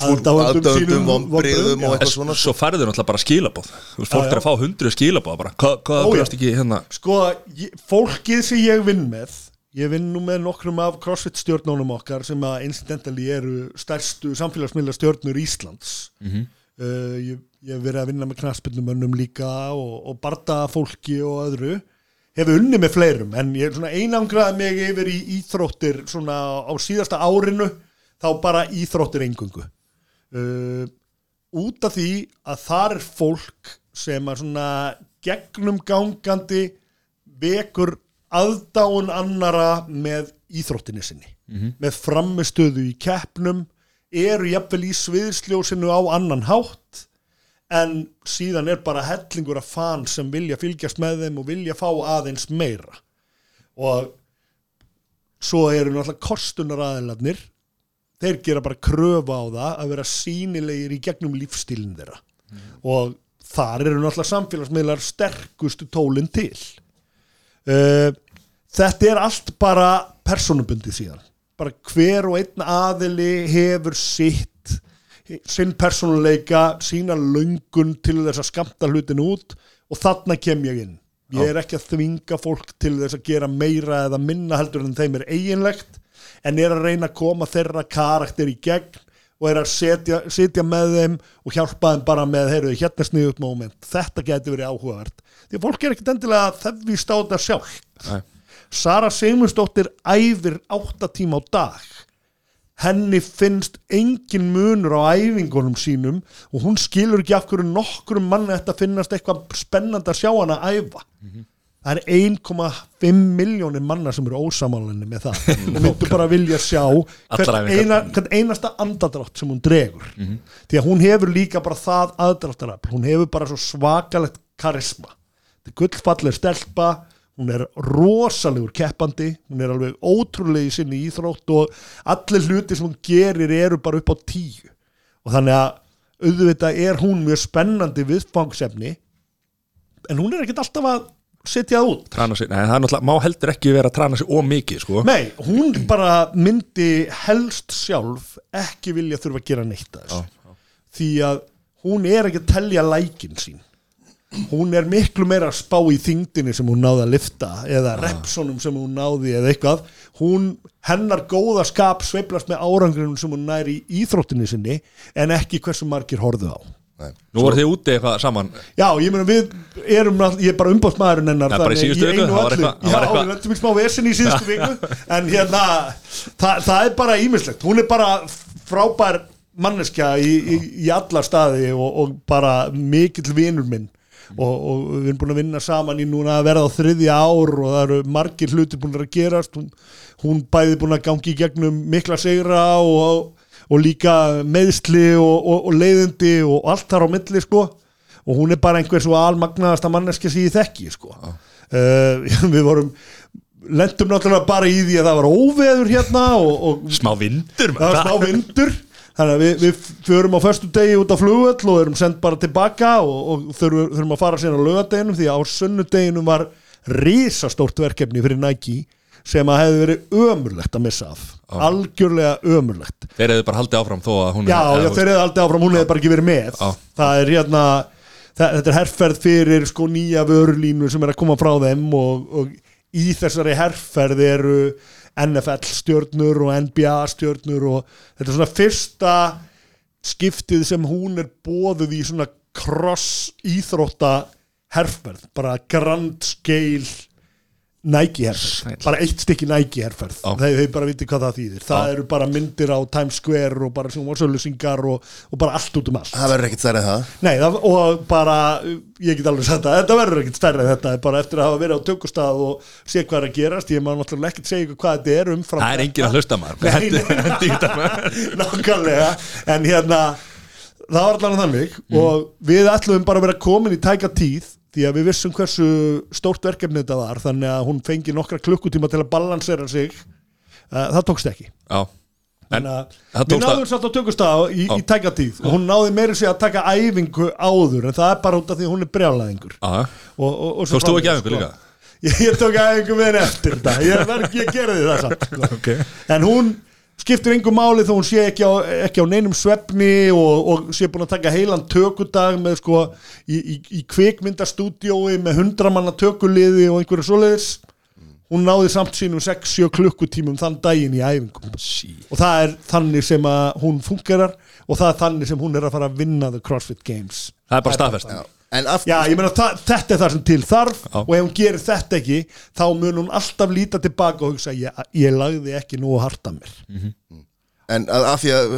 Vonbrigðum vonbrigðum, og já. eitthvað svona. Svo færður náttúrulega bara skilabóð Þú veist, fólk Já, er að já. fá hundruð skilabóð bara. Hvað, hvað Ó, já. bregðast ekki hérna? Sko, ég, fólkið sem ég vinn með ég vinn nú með nokkrum af CrossFit stjórnunum okkar sem að incidentally eru stærstu samfélagsmiðla stjórnur Íslands. Uh, ég, ég hef verið að vinna með knaspindumönnum líka og, og barda fólki og öðru. Hef unni með fleirum en ég er svona einangraði mig yfir í íþróttir svona á síðasta árinu þá bara íþróttir engungu uh, út af því að þar er fólk sem að svona gegnum gangandi vekur aðdáun annara með íþróttinni sinni með framistöðu í keppnum eru jafnvel í sviðsljósinu á annan hátt en síðan er bara hellingur af fan sem vilja fylgjast með þeim og vilja fá aðeins meira. Og svo eru náttúrulega kostunar aðeinslarnir þeir gera bara kröfu á það að vera sínilegir í gegnum lífstílinn þeirra. Og þar eru náttúrulega samfélagsmiðlar sterkustu tólinn til. Uh, þetta er allt bara personubundið síðan. Bara hver og einn aðili hefur sitt sinn persónuleika, sína löngun til þess að skamta hlutin út og þarna kem ég inn. Ég er ekki að þvinga fólk til þess að gera meira eða minna heldur en þeim er eiginlegt en er að reyna að koma þeirra karakter í gegn og er að setja, setja með þeim og hjálpa þeim bara með heyrðu, hérna sniðut moment, þetta getur verið áhugavert. Því að fólk er ekkert endilega að þefvist á þetta sjálf Nei. Sara Sigmundsdóttir æfir átta tíma á dag. Henni finnst engin munur á æfingunum sínum og hún skilur ekki af hverju nokkrum manni þetta finnast eitthvað spennandi að sjá hana æfa það er 1,5 miljónir manna sem eru ósamálinni með það. Og myndu bara vilja sjá hvern, eina, einasta andadrátt sem hún dregur. Því að hún hefur líka bara það aðdráttarafl, hún hefur bara svo svakalegt karisma. Þetta er gullfalleg stelpa. Hún er rosalegur keppandi. Hún er alveg ótrúlega í sinni íþrótt og allir hluti sem hún gerir eru bara upp á tíu. Og þannig að auðvitað er hún mjög spennandi viðfangsefni. En hún er ekkert alltaf að setja það út. Trana sig, nei, það er náttúrulega, má heldur ekki vera að trana sig ómikið, sko. Nei, hún bara myndi helst sjálf ekki vilja þurfa að gera neitt að þessu. Því að hún er ekki að telja lækin sín. Hún er miklu meira að spá í þingdinni sem hún náði að lifta eða repsonum sem hún náði eða eitthvað. Hún, hennar góða skap sveiflast með árangrinum sem hún næri í íþróttinni sinni en ekki hversu margir horfðu á Nú voru þið úti eitthvað saman. Já, ég meina við erum ég er bara umbóðsmaðurinn hennar það var eitthvað- Já, við smá vesin í síðustu viku en hérna, það, það er bara ímislegt, hún er bara frábær manneskja í, í, í alla staði og, og bara mikill vinur minn. Og, og við erum búin að vinna saman í núna að verða á þriðja ár og það eru margir hluti búin að gerast. Hún, hún bæði búin að gangi í gegnum mikla sigra og, og líka meðsli og, og, og leiðindi og allt þar á milli sko. Og hún er bara einhver svo almagnaðasta manneski sem ég þekki sko. Uh, við vorum lentum náttúrulega bara í því að það var óveður hérna og, og Smá vindur það var smá vindur. Þannig að við, við förum á föstu degi út á flugvöll og erum sendt bara tilbaka og, og þurfum, þurfum að fara síðan á lögadeginum því að á sunnudeginum var risastórt verkefni fyrir Nike sem að hefði verið ömurlegt að missa af. Algjörlega ömurlegt. Þeir hefðu bara haldið áfram þó að hún já, já, þeir hefði aldrei áfram, hún hefði bara ekki verið með. Já. það er hérna það, þetta er herferð fyrir sko nýja vörulínu sem er að koma frá þeim og, og í þessari herferð eru NFL stjörnur og NBA stjörnur og þetta er svona fyrsta skiptið sem hún er bóðuð í svona cross íþrótta herferð, bara grand scale Nike herferð, bara eitt stykki Nike herferð, Já. þeir, þeir bara viti hvað það þýðir. Það Já. eru bara myndir á Times Square og bara sjónvarsölusingar og, og bara allt út um allt. Það verður ekkert stærri en það. Nei, það, og bara, ég get alveg sagt það, þetta verður ekkert stærri en þetta, bara eftir að hafa verið á tökustað og sé hvað er að gerast, ég maður náttúrulega ekkert segja ykkur hvað þetta er umfram Það er enginn að hlusta maður. Nákvæmlega, en hérna það var allan þannig. Mm. og við ætlum bara að vera komin í tæka tíð því að við vissum hversu stórt verkefni þetta var, þannig að hún fengi nokkra klukkutíma til að balansera sig Uh, það tókst ekki Já, en við náðum að samt á tökustaf í, í Já. tæka tíð og hún náði meiri sig að taka æfingu áður en það er bara út af því að hún er brjálæðingur þú ekki framvegis, æfingu sko. líka? Ég, ég tók æfingu henni eftir þetta ég, ég gerði það samt sko. Ok. en hún skiptir engu máli þó hún sé ekki á, ekki á neinum svefni og, og sé búin að taka heilan tökudag með sko í, í, í kvikmyndastúdiói með hundramanna tökuliði og einhverju svoleiðis. Hún náði samt sínum 6-7 klukkutímum þann daginn í æfingum. Sí. og það er þannig sem að hún fungerar og það er þannig sem hún er að fara að vinna the CrossFit Games. Það er bara staðfest Já. En af, Já, ég meina þetta er það sem til þarf Já. og ef hún gerir þetta ekki þá mun hún alltaf líta tilbaka og hugsa ég, ég lagði ekki nú að harta mér en að- af því að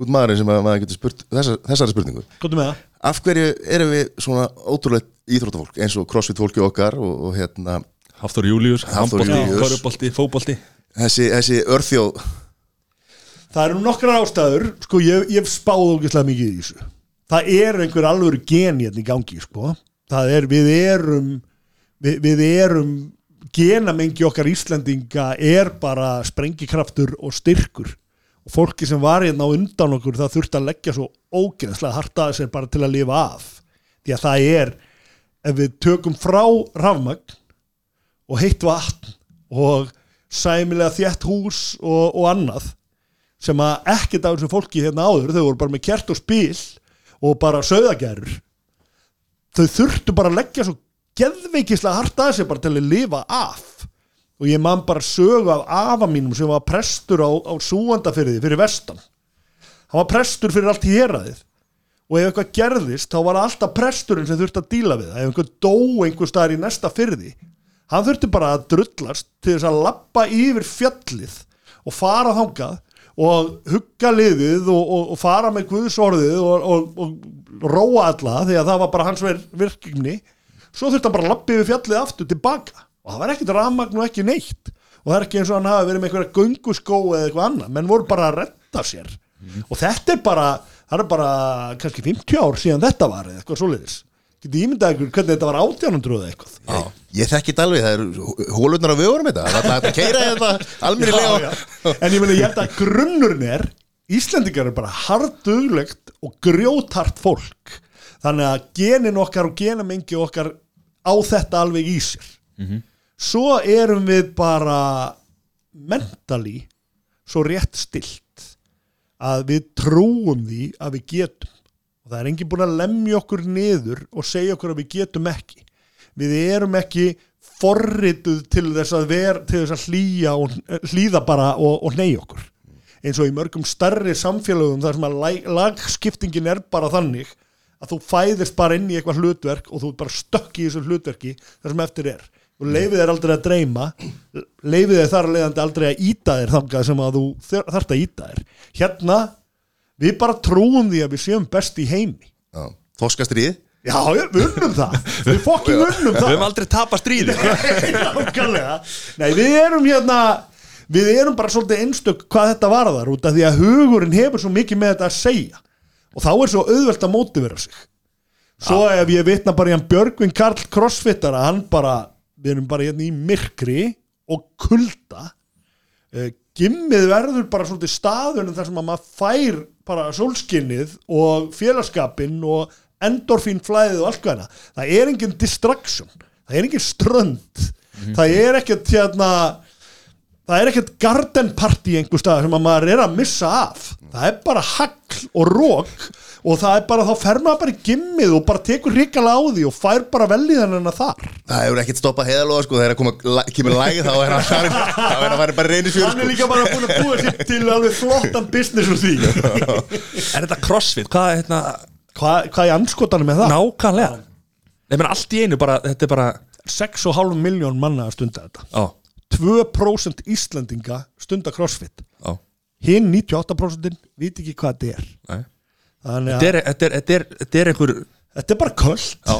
Þú ert maðurinn sem að maður getur spurt þessa, þessari spurningu Hvað með það? Af hverju erum við svona ótrúlegt íþróttafólk eins og crossfit fólki okkar og, og hérna Hafþór Július, Hafþór fótbolti þessi, þessi örþjóð Það eru nokkrar ástæður sko ég, ég hef spáð ógeðslega mikið í þessu það er einhver alvöru gen hérna í gangi sko. Það er, við erum við, við erum genamengi okkar Íslendinga er bara sprengikraftur og styrkur. Og fólki sem var hérna á undan okkur það þurfti að leggja svo ógeðslega hartaði sér bara til að lifa af. Því að það er ef við tökum frá rafmagn og heitt vatn og sæmilega þétt hús og, og annað sem að ekkert af þessu fólki hérna áður þau voru bara með kert og spil og bara sögðagerur þau þurftu bara að leggja svo geðveikislega hart að sér bara til að lifa af. Og ég man bara sögu af afa mínum sem var prestur á, á súandafyrði fyrir vestan. Hann var prestur fyrir allt héraðið. Og ef eitthvað gerðist þá var alltaf presturinn sem þurfti að díla við. Það ef einhver dó einhver staðar í næsta fyrði hann þurfti bara að drullast til þess að lappa yfir fjallið og fara þangað og hugga liðið og, og, og fara með guðsorðið og, og, róa alla því að það var bara hans virkni svo þurfti hann bara að lappa yfir fjallið aftur tilbaka. Og það var ekkert rafmagn og ekki neitt. Og það er ekki eins og hann hafi verið með einhverja gönguskó eða eitthvað annað, menn voru bara að retta sér. Og þetta er bara það er bara kannski 50 ár síðan þetta var eða eitthvað svoleiðis. Getið ímyndað ykkur hvernig þetta var 1800 eða eitthvað Ég þekki þetta alveg, það eru hólurnar á vögurum þetta, það er að keira þetta Já, já. en ég meina ég held að grunnurinn er Íslendingar er bara harduglegt og grjóthart fólk. Þannig að genin okkar og genamengi okkar á þetta alveg í sér. Svo erum við bara mentally svo rétt stilt að við trúum því að við getum. Og það er enginn búin að lemja okkur niður og segja okkur að við getum ekki við erum ekki forrituð til þess að, ver, til þess að og, hlýða bara og, og ney okkur. Eins og í mörgum starri samfélögum þar sem að lag, lagskiptingin er bara þannig að þú fæðist bara inn í eitthvað hlutverk og þú bara stökk í þessu hlutverki þar sem eftir er. Og leifið þér aldrei að dreyma leifið þér þar leiðandi aldrei að íta þér þangað sem að þú þarft að íta þér. Hérna, við bara trúum því að við séum best í heimi. Já, Þorskastrið Já, við unnum það. Við fokkin unnum Við það. Höfum aldrei tapað stríði. Nei, við erum hérna Við erum bara svolítið einstök hvað þetta varðar út af því að hugurinn hefur svo mikið með þetta að segja. Og þá er svo auðvelt að mótivera sig. Svo ef ég vitna bara í hann Björgvin Karl Crossfittara hann bara, við erum bara hérna í myrkri og kulda. Uh, Gimmið verður bara svolítið staðunum þar sem að maður fær bara sólskinnið og félagskapinn og endorfín flæðið og allt hvað hana það. Er engin distraction, það er engin strönd. Það er ekkert hérna það er ekkert garden party einhver stað sem að maður er að missa af. Það er bara hagl og rók og það er bara, þá fer maður bara í gimmið og bara tekur ríkala á því og fær bara velíðan en að þar. Það hefur ekkert stoppað heiðalóða sko. Þegar koma, kemur lægi þá er hann þá er hann farin bara reynir hann er fjör líka bara búin að búa sér til alveg flottan business úr því. Er þetta crossfit? Hvað er hérna hvað hva er anskotanum með það? nákvæmlega? Nei, menn allt í einu bara, þetta er bara 6,5 miljón manna að stunda þetta. Já, 2% Íslandinga stunda crossfit. Já, hinn 98% viti ekki hvað þetta er. Nei. Þannig Þetta að er, þetta er, þetta er, þetta er einhver þetta er bara köld. Já,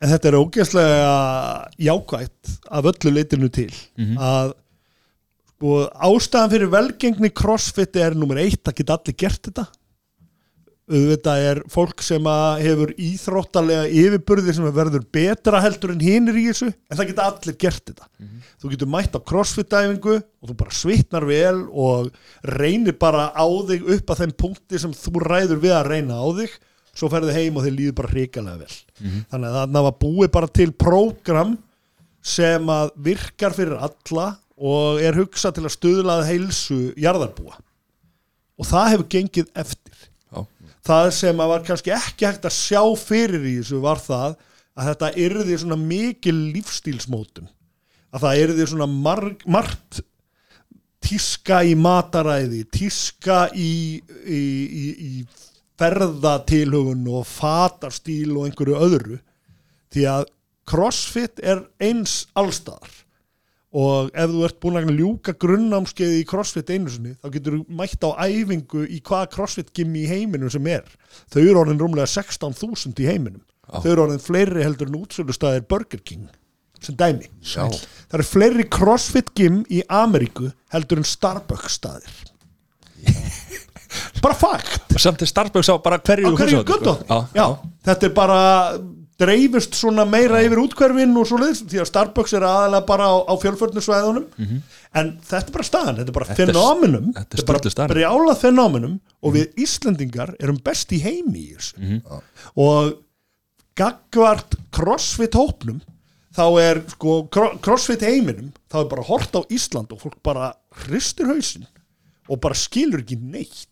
en þetta er ógeðslega jákvætt af öllu leitinu til að sko, ástæðan fyrir velgengni crossfit er nummer eitt að geta allir gert þetta auðvitað er fólk sem hefur íþróttalega yfirburði sem verður betra heldur en hinir í þessu en það geta allir gert þetta. Þú getur mætt á crossfit-dæfingu og þú bara svitnar vel og reynir bara á þig upp að þeim punkti sem þú ræður við að reyna á þig svo ferðu heim og þið líður bara hrikalega vel. Þannig að það var búið bara til prógram sem að virkar fyrir alla og er hugsað til að stuðlað heilsu jarðarbúa. Og það hefur gengið eftir það sem að var kannski ekki hægt að sjá fyrir í þessu var það að þetta yrði svona mikil lífstílsmótun. Að það yrði svona marg, margt tíska í mataræði tíska í, í, í, í ferðatilhugun og fatarstíl og einhverju öðru. Því að crossfit er eins allstaðar og ef þú ert búin að ljúka grunnámskeiði í crossfit einu sinni þá getur þú mætt á æfingu í hvaða crossfit gimmi í heiminum sem er. Þau eru orðin rúmlega 16.000 í heiminum. Þau eru orðin fleiri heldur en útsölustæðir Burger King sem dæmi. Já. það eru fleiri crossfit gym í Ameríku heldur en Starbucks staðir bara fakt. Samt er Starbucks á bara hverju hverju sko. já, þetta er bara dreifist svona meira yfir útkverfin og svo leiðis, því að Starbucks er aðalega bara á, á fjölförnusvæðunum en þetta er bara staðan, þetta er bara Mhm. Þetta er- fenóminum. þetta er bara brjálað fenóminum og við Íslendingar erum best í heimi í þessu. Mhm. og gagvart crossfit hópnum þá er sko cro- crossfit heiminum þá er bara hort á Ísland og fólk bara hristir hausinn og bara skilur ekki neitt.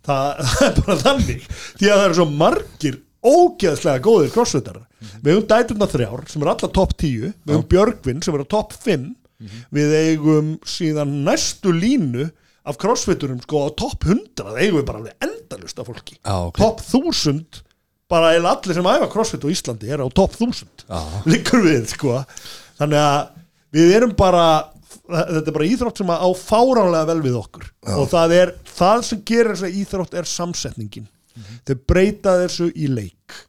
Það, það er bara þannig því að það eru svo margir ógeðslega góðir crossfitarar við hefum dæturna þrjár sem er alla topp 10 við hefum Björgvin sem er á topp 5 við eigum síðan næstu línu af crossfiturum sko á topp 100 eigum við bara alveg endalust af fólki. Já, ok. topp 1000 bara eða allir sem æfa crossfit á Íslandi er á topp 1000 Já. liggur við sko. Þannig að við erum bara þetta er bara íþrótt sem á fáránlega vel við okkur. Og það er það sem gerir þess að íþrótt er samsetningin þau breyta þessu í leik.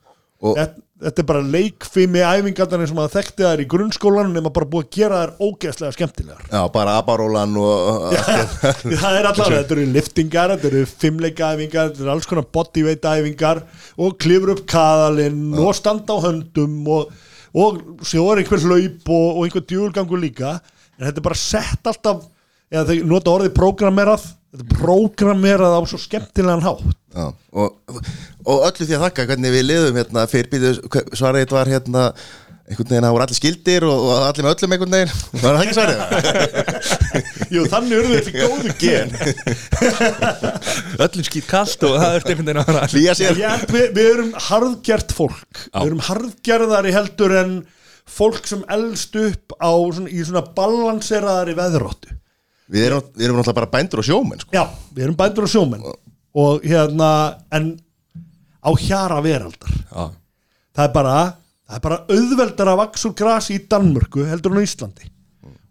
Og- þetta, þetta er bara leikfimi æfingarnar sem að þekkti þær í grunnskólanum nema bara búið að gera þær ógeðslega skemmtilegar. Já, bara aparólan og það er allavega, þetta eru liftingar þetta eru fimmleika æfingar, þetta eru alls konar bodyweight æfingar og klifur upp kaðalinn og standa á höndum og, og er einhver hlaup og, og einhver djúlgangur líka. En þetta er bara sett alltaf eða þeir nota orðið prógrammerað þetta er prógrammerað á svo skemmtilegan hátt. Já, og, og öllu því að þakka hvernig við liðum hérna fyrirbýðu svarið var hérna einhvern veginn að það voru allir skildir og, og allir með öllum einhvern veginn. Var það ekki svarið? Jú, þannig eru þetta góðu gen. Öllum skýt kalt og það er einhvern veginn að vera Hlýja sér. Já, við, við erum harðgjart fólk. Já. við erum harðgerðari heldur en fólk sem elst upp á svona, í svona balanseraðari veðróttu Við erum, við erum náttúrulega bara bændur og sjómenn sko. Já, við erum bændur og sjómenn. Og hérna en á hjara veraldar. Já, það er bara, það er bara auðveldar að vaks úr grasi í Danmörku heldur en á Íslandi.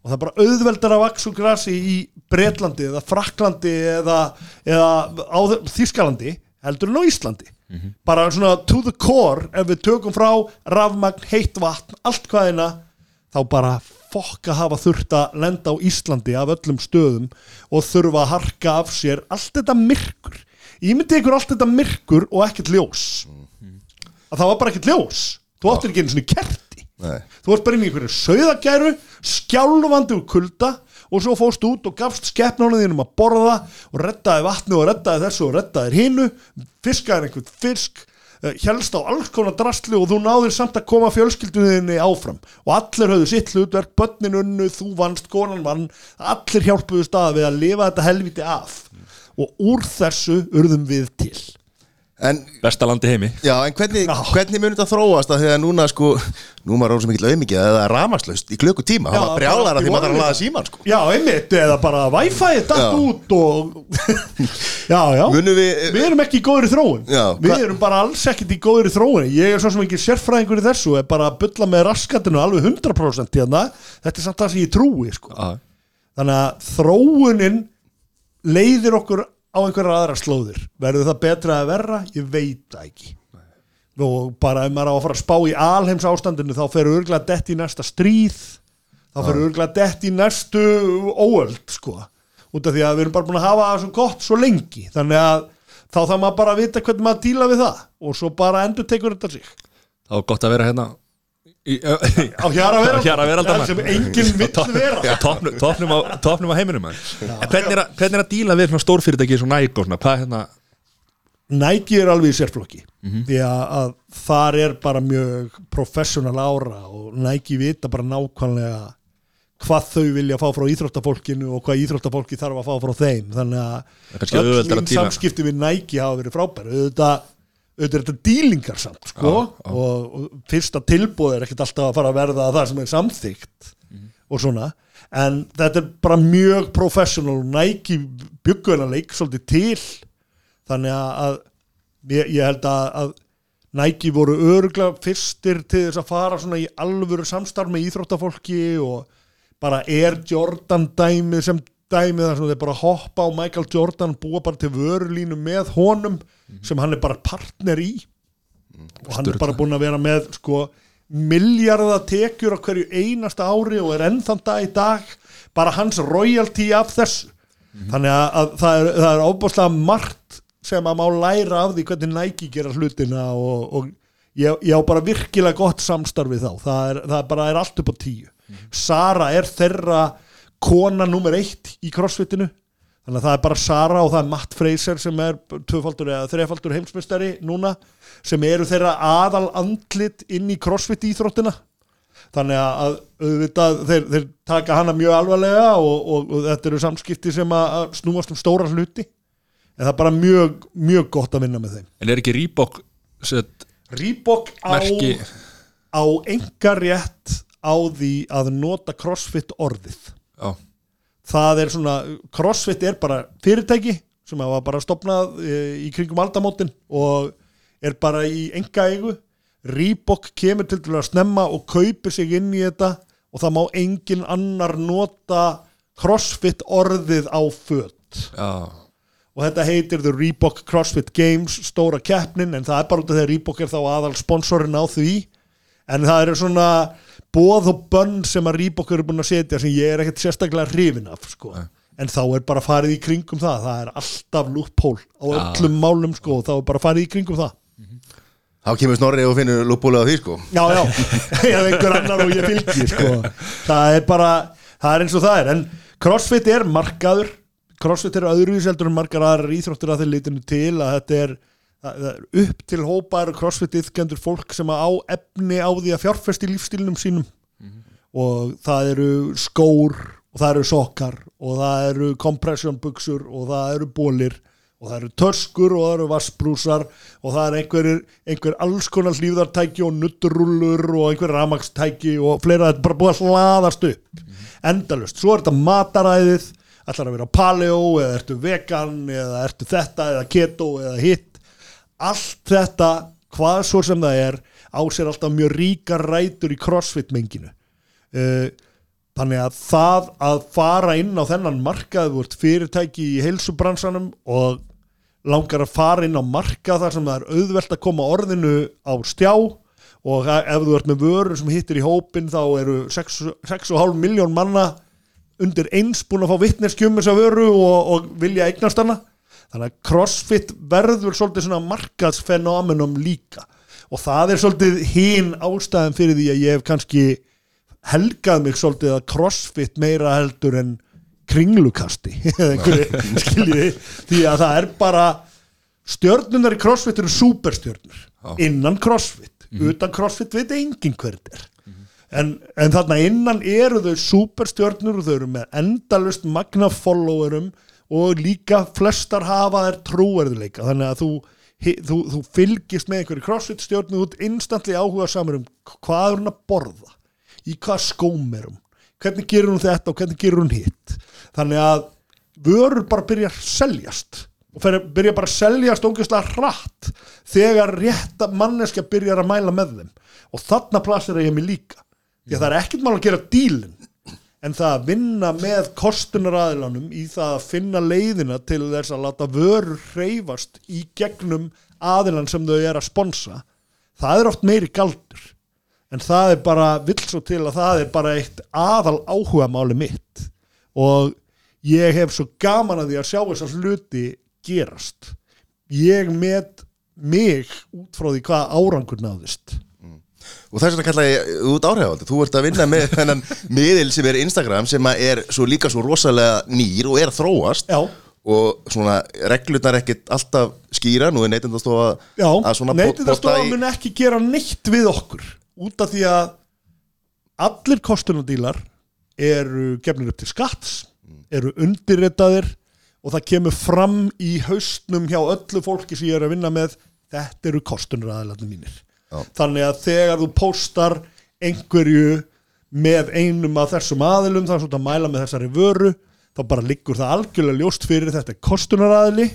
Og það er bara auðveldar að vaks úr grasi í Bretlandi eða Fraklandi eða, eða á Þískalandi heldur en á Íslandi. Bara svona to the core ef við tökum frá rafmagn, heitt vatn, allt hvaðina þá bara fokka hafa þurft að lenda á Íslandi af öllum stöðum og þurfa að harka af sér allt þetta myrkur. Ímyndi ykkur allt þetta myrkur og ekkert ljós. Að það var bara ekkert ljós. Þú áttir ekki einu svona kerti. Nei. þú varst bara inn í einhverju sauðagæru skjálfandi úr kulda og svo fóst út og gafst skeppnánu þínum að borða og reddaði vatnu og reddaði þessu og reddaði hinu. Fiskaði einhvern fisk helst á alls konar drastli og þú náðir samt að koma fjölskylduninni áfram. Og allir höfðu sitt hlutverk, börnin unnu, þú vannst, konan vann, allir hjálpuðu stað við að lifa þetta helviti af. Og úr þessu urðum við til En, Besta landi heimi. Já, en hvernig, hvernig mun þetta þróast að þegar núna sko, nú er maður rósa mikill auðmikið að það er ramaslaust í klukkutíma, það var brjálar að því maður þarf að laða síman sko. Já, einmitt, eða bara Wi-Fi datt Já. út og Já, já. Munum við, Við erum ekki í góðri þróun. Já, Við hva- erum bara alls ekkert í góðri þróun. Ég er svo sem ekki sérfræðingur í þessu er bara að bulla með raskatinu alveg 100% hérna. Þetta er samt það sem ég trúi sko. Já, Þannig að þróunin leiðir okkur á einhverjar aðra slóðir. Verður það betra að verra? Ég veit það ekki. Og bara ef maður á að fara að spá í alheims ástandinu þá fer örgulega dett í næsta stríð. Þá fer örgulega dett í næstu óöld sko. Út af því að við erum bara búin að hafa það svo gott svo lengi. Þannig að þá þarf maður bara að vita hvernig maður díla við það. Og svo bara endur tekur þetta sig. Það var gott að vera hérna á hjara veraldar, sem enginn vill vera. topnum, á, heiminum hvernig, er að, hvernig er að díla við stórfyrirtæki eins og Nike og svona, er hérna? Nike er alveg í sérflokki. Því að, að þar er bara mjög professional ára og Nike vita bara nákvæmlega hvað þau vilja fá frá íþróttafólkinu og hvað íþróttafólki þarf að fá frá þeim. Þannig að öll að mín samskipti við Nike hafa verið frábæri auðvitað, auðvitað er þetta dílingar samt sko, Já, já. Og, og fyrsta tilbúð er ekkert alltaf að fara að verða það sem er samþygt Mhm. og svona en þetta er bara mjög professional Nike byggu hennar leik svolítið til þannig að, að ég, ég held að, að Nike voru örgla fyrstir til þess að fara svona í alvöru samstarf með íþróttafólki og bara Air Jordan dæmið sem dæmið þar sem þeir bara hoppa á Michael Jordan búa bara til vörulínu með honum sem hann er bara partner í. Og hann er Sturla. bara búin að vera með sko milljarða tekjur á hverju einasta ári og er ennþann dag í dag bara hans royalty af þessu. Þannig að, að það er, það er ábúrslega margt sem að má læra af því hvernig Nike gera hlutina og, og ég, ég á bara virkilega gott samstarfið þá. Það er, það er bara er allt upp á tíu. Sara er þeirra kona nummer eitt í crossfitinu. Þannig að það er bara Sara og það er Matt Fraser sem er tvöfaldur eða þrefaldur heimsmystari núna sem eru þeirra aðal andlit inn í crossfit íþróttina. Þannig að auðvitað, þeir, þeir taka hana mjög alvarlega og, og, og þetta eru samskipti sem að, snúast um stóra hluti. En það er bara mjög, mjög gott að vinna með þeim. En er ekki Reebok set, Reebok á, merki? á enga rétt á því að nota crossfit orðið já, það er svona, crossfit er bara fyrirtæki sem hafa bara stopnað e, í kringum aldamótin og er bara í enga eigu Reebok kemur til að snemma og kaupir sig inn í þetta og það má engin annar nota crossfit orðið á já, og þetta heitir The Reebok CrossFit Games stóra keppnin en það er bara út af því að Reebok er þá aðal sponsorinn á því. En það eru svona bóð og bönn sem að Reebok eru búin að setja sem ég er ekkert sérstaklega hrifin af sko. en þá er bara farið í kringum það. Það er alltaf loophole á öllum málum sko, þá er bara farið í kringum það. Þá kemur snorri og finnur lúppbúlega á því sko. Já, já, eða einhver annar og ég fylgi sko. það er bara það er eins og það er, en crossfit er markaður, crossfit er öðruvís heldur en margar aðrar íþróttir að þeir litinu til að þetta er, það er upp til hópar crossfit yfkendur fólk sem á efni á því að fjárfesti lífstílinum sínum. Og það eru skór og það eru sokkar og það eru compression buksur og það eru bólir og það eru töskur og það eru vassbrúsar og það er einhver, einhver alls konar hlýfðartæki og nutturullur og einhver ramagstæki og fleira, þetta er bara búið að hlaðast upp. Endalust, svo er þetta mataræðið. Ætlar að vera paleo eða ertu vegan eða ertu þetta eða keto eða hitt allt þetta, hvað svo sem það er á sér alltaf mjög ríkar rætur í crossfit menginu. Uh, þannig að það að fara inn á þennan markað vort fyrirtæki í heilsubransanum og langar að fara inn á markað þar sem það er auðvelt að koma orðinu á stjá og ef þú ert með vörur sem hittir í hópin þá eru 6,5 miljón manna undir eins búin að fá vittneskjum þessa vöru og, og vilja eignast hana þannig að crossfit verður svolítið svona markaðsfenómenum líka. Og það er svolítið hín ástæðan fyrir því að ég hef kannski helgað mig svolítið að crossfit meira heldur en kringlukasti. Skiljiði því að það er bara stjörnunar í crossfit eru superstjörnur. Innan crossfit. Utan crossfit veit engin hver þetta er. En, en þarna innan eru þau superstjörnur og þau eru með endalust magna followerum og líka flestar hafa þær trúverðuleika þannig að þú, þú, þú fylgist með einhverju crossfit stjörnu út instantly áhuga samur um hvað er hún að borða? Í hvað skóm er hún? Hvernig gerur hún þetta og hvernig gerur hún hitt? Þannig að vörur bara byrja að seljast. Og fer, byrja bara að seljast ógeðslega hratt þegar rétta manneskja byrjar að mæla með þeim. Og þarna plasir ég mig líka. Því að það er ekkert mál að gera dílin en það að vinna með kostunaraðilanum í það að finna leiðina til þess að láta vörur hreyfast í gegnum aðilan sem þau er að sponsa það er oft meiri galdur. En það er bara, vill svo til að það er bara eitt aðal áhuga máli mitt. Og ég hef svo gaman að því að sjá þessar hluti gerast. Ég met mig út frá því hvað árangur náðist Og þess vegna kalla ég út áhrifaldi Þú ert að vinna með þennan miðil sem er Instagram sem er svo líka svo rosalega nýr og er þróast. Já. og svona reglurnar ekkit alltaf skýra, nú er neytendastofa Já, að svona neytindastofa í- mun ekki gera neitt við okkur út af því að allir kostunadílar eru gefnir upp til skatts eru undirritaðir og það kemur fram í haustnum hjá öllu fólki sem ég er að vinna með þetta eru kostunaraðilarnir mínir Já. þannig að þegar þú póstar einhverju með einum af þessum aðilum það svona að mæla með þessari vöru þá bara liggur það algjörlega ljóst fyrir þetta er kostunaraðili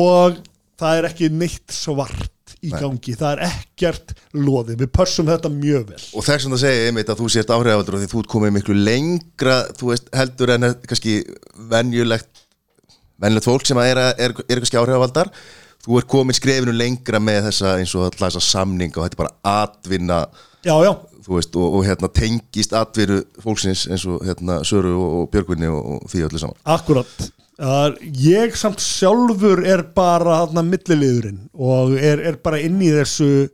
og það er ekki neitt svart í gangi, það er ekkert loði, við pössum þetta mjög vel. Og þess vegna segi ég einmitt að þú sért áhrifaldur og því þú komið miklu lengra þú veist, heldur en kannski venjulegt venjulegt fólk sem að er, er, er kannski áhrifaldar þú ert komið skrefinu lengra með þessa eins og alltaf þessa samning og þetta er bara atvinna Já, já, veist, og, og hérna tengist atviru fólksins eins og hérna Söru og, og Björgvinni og, og því öllu saman. Akkurat. Uh, ég samt sjálfur er bara þarna milliliðurinn og er, er bara inn í þessu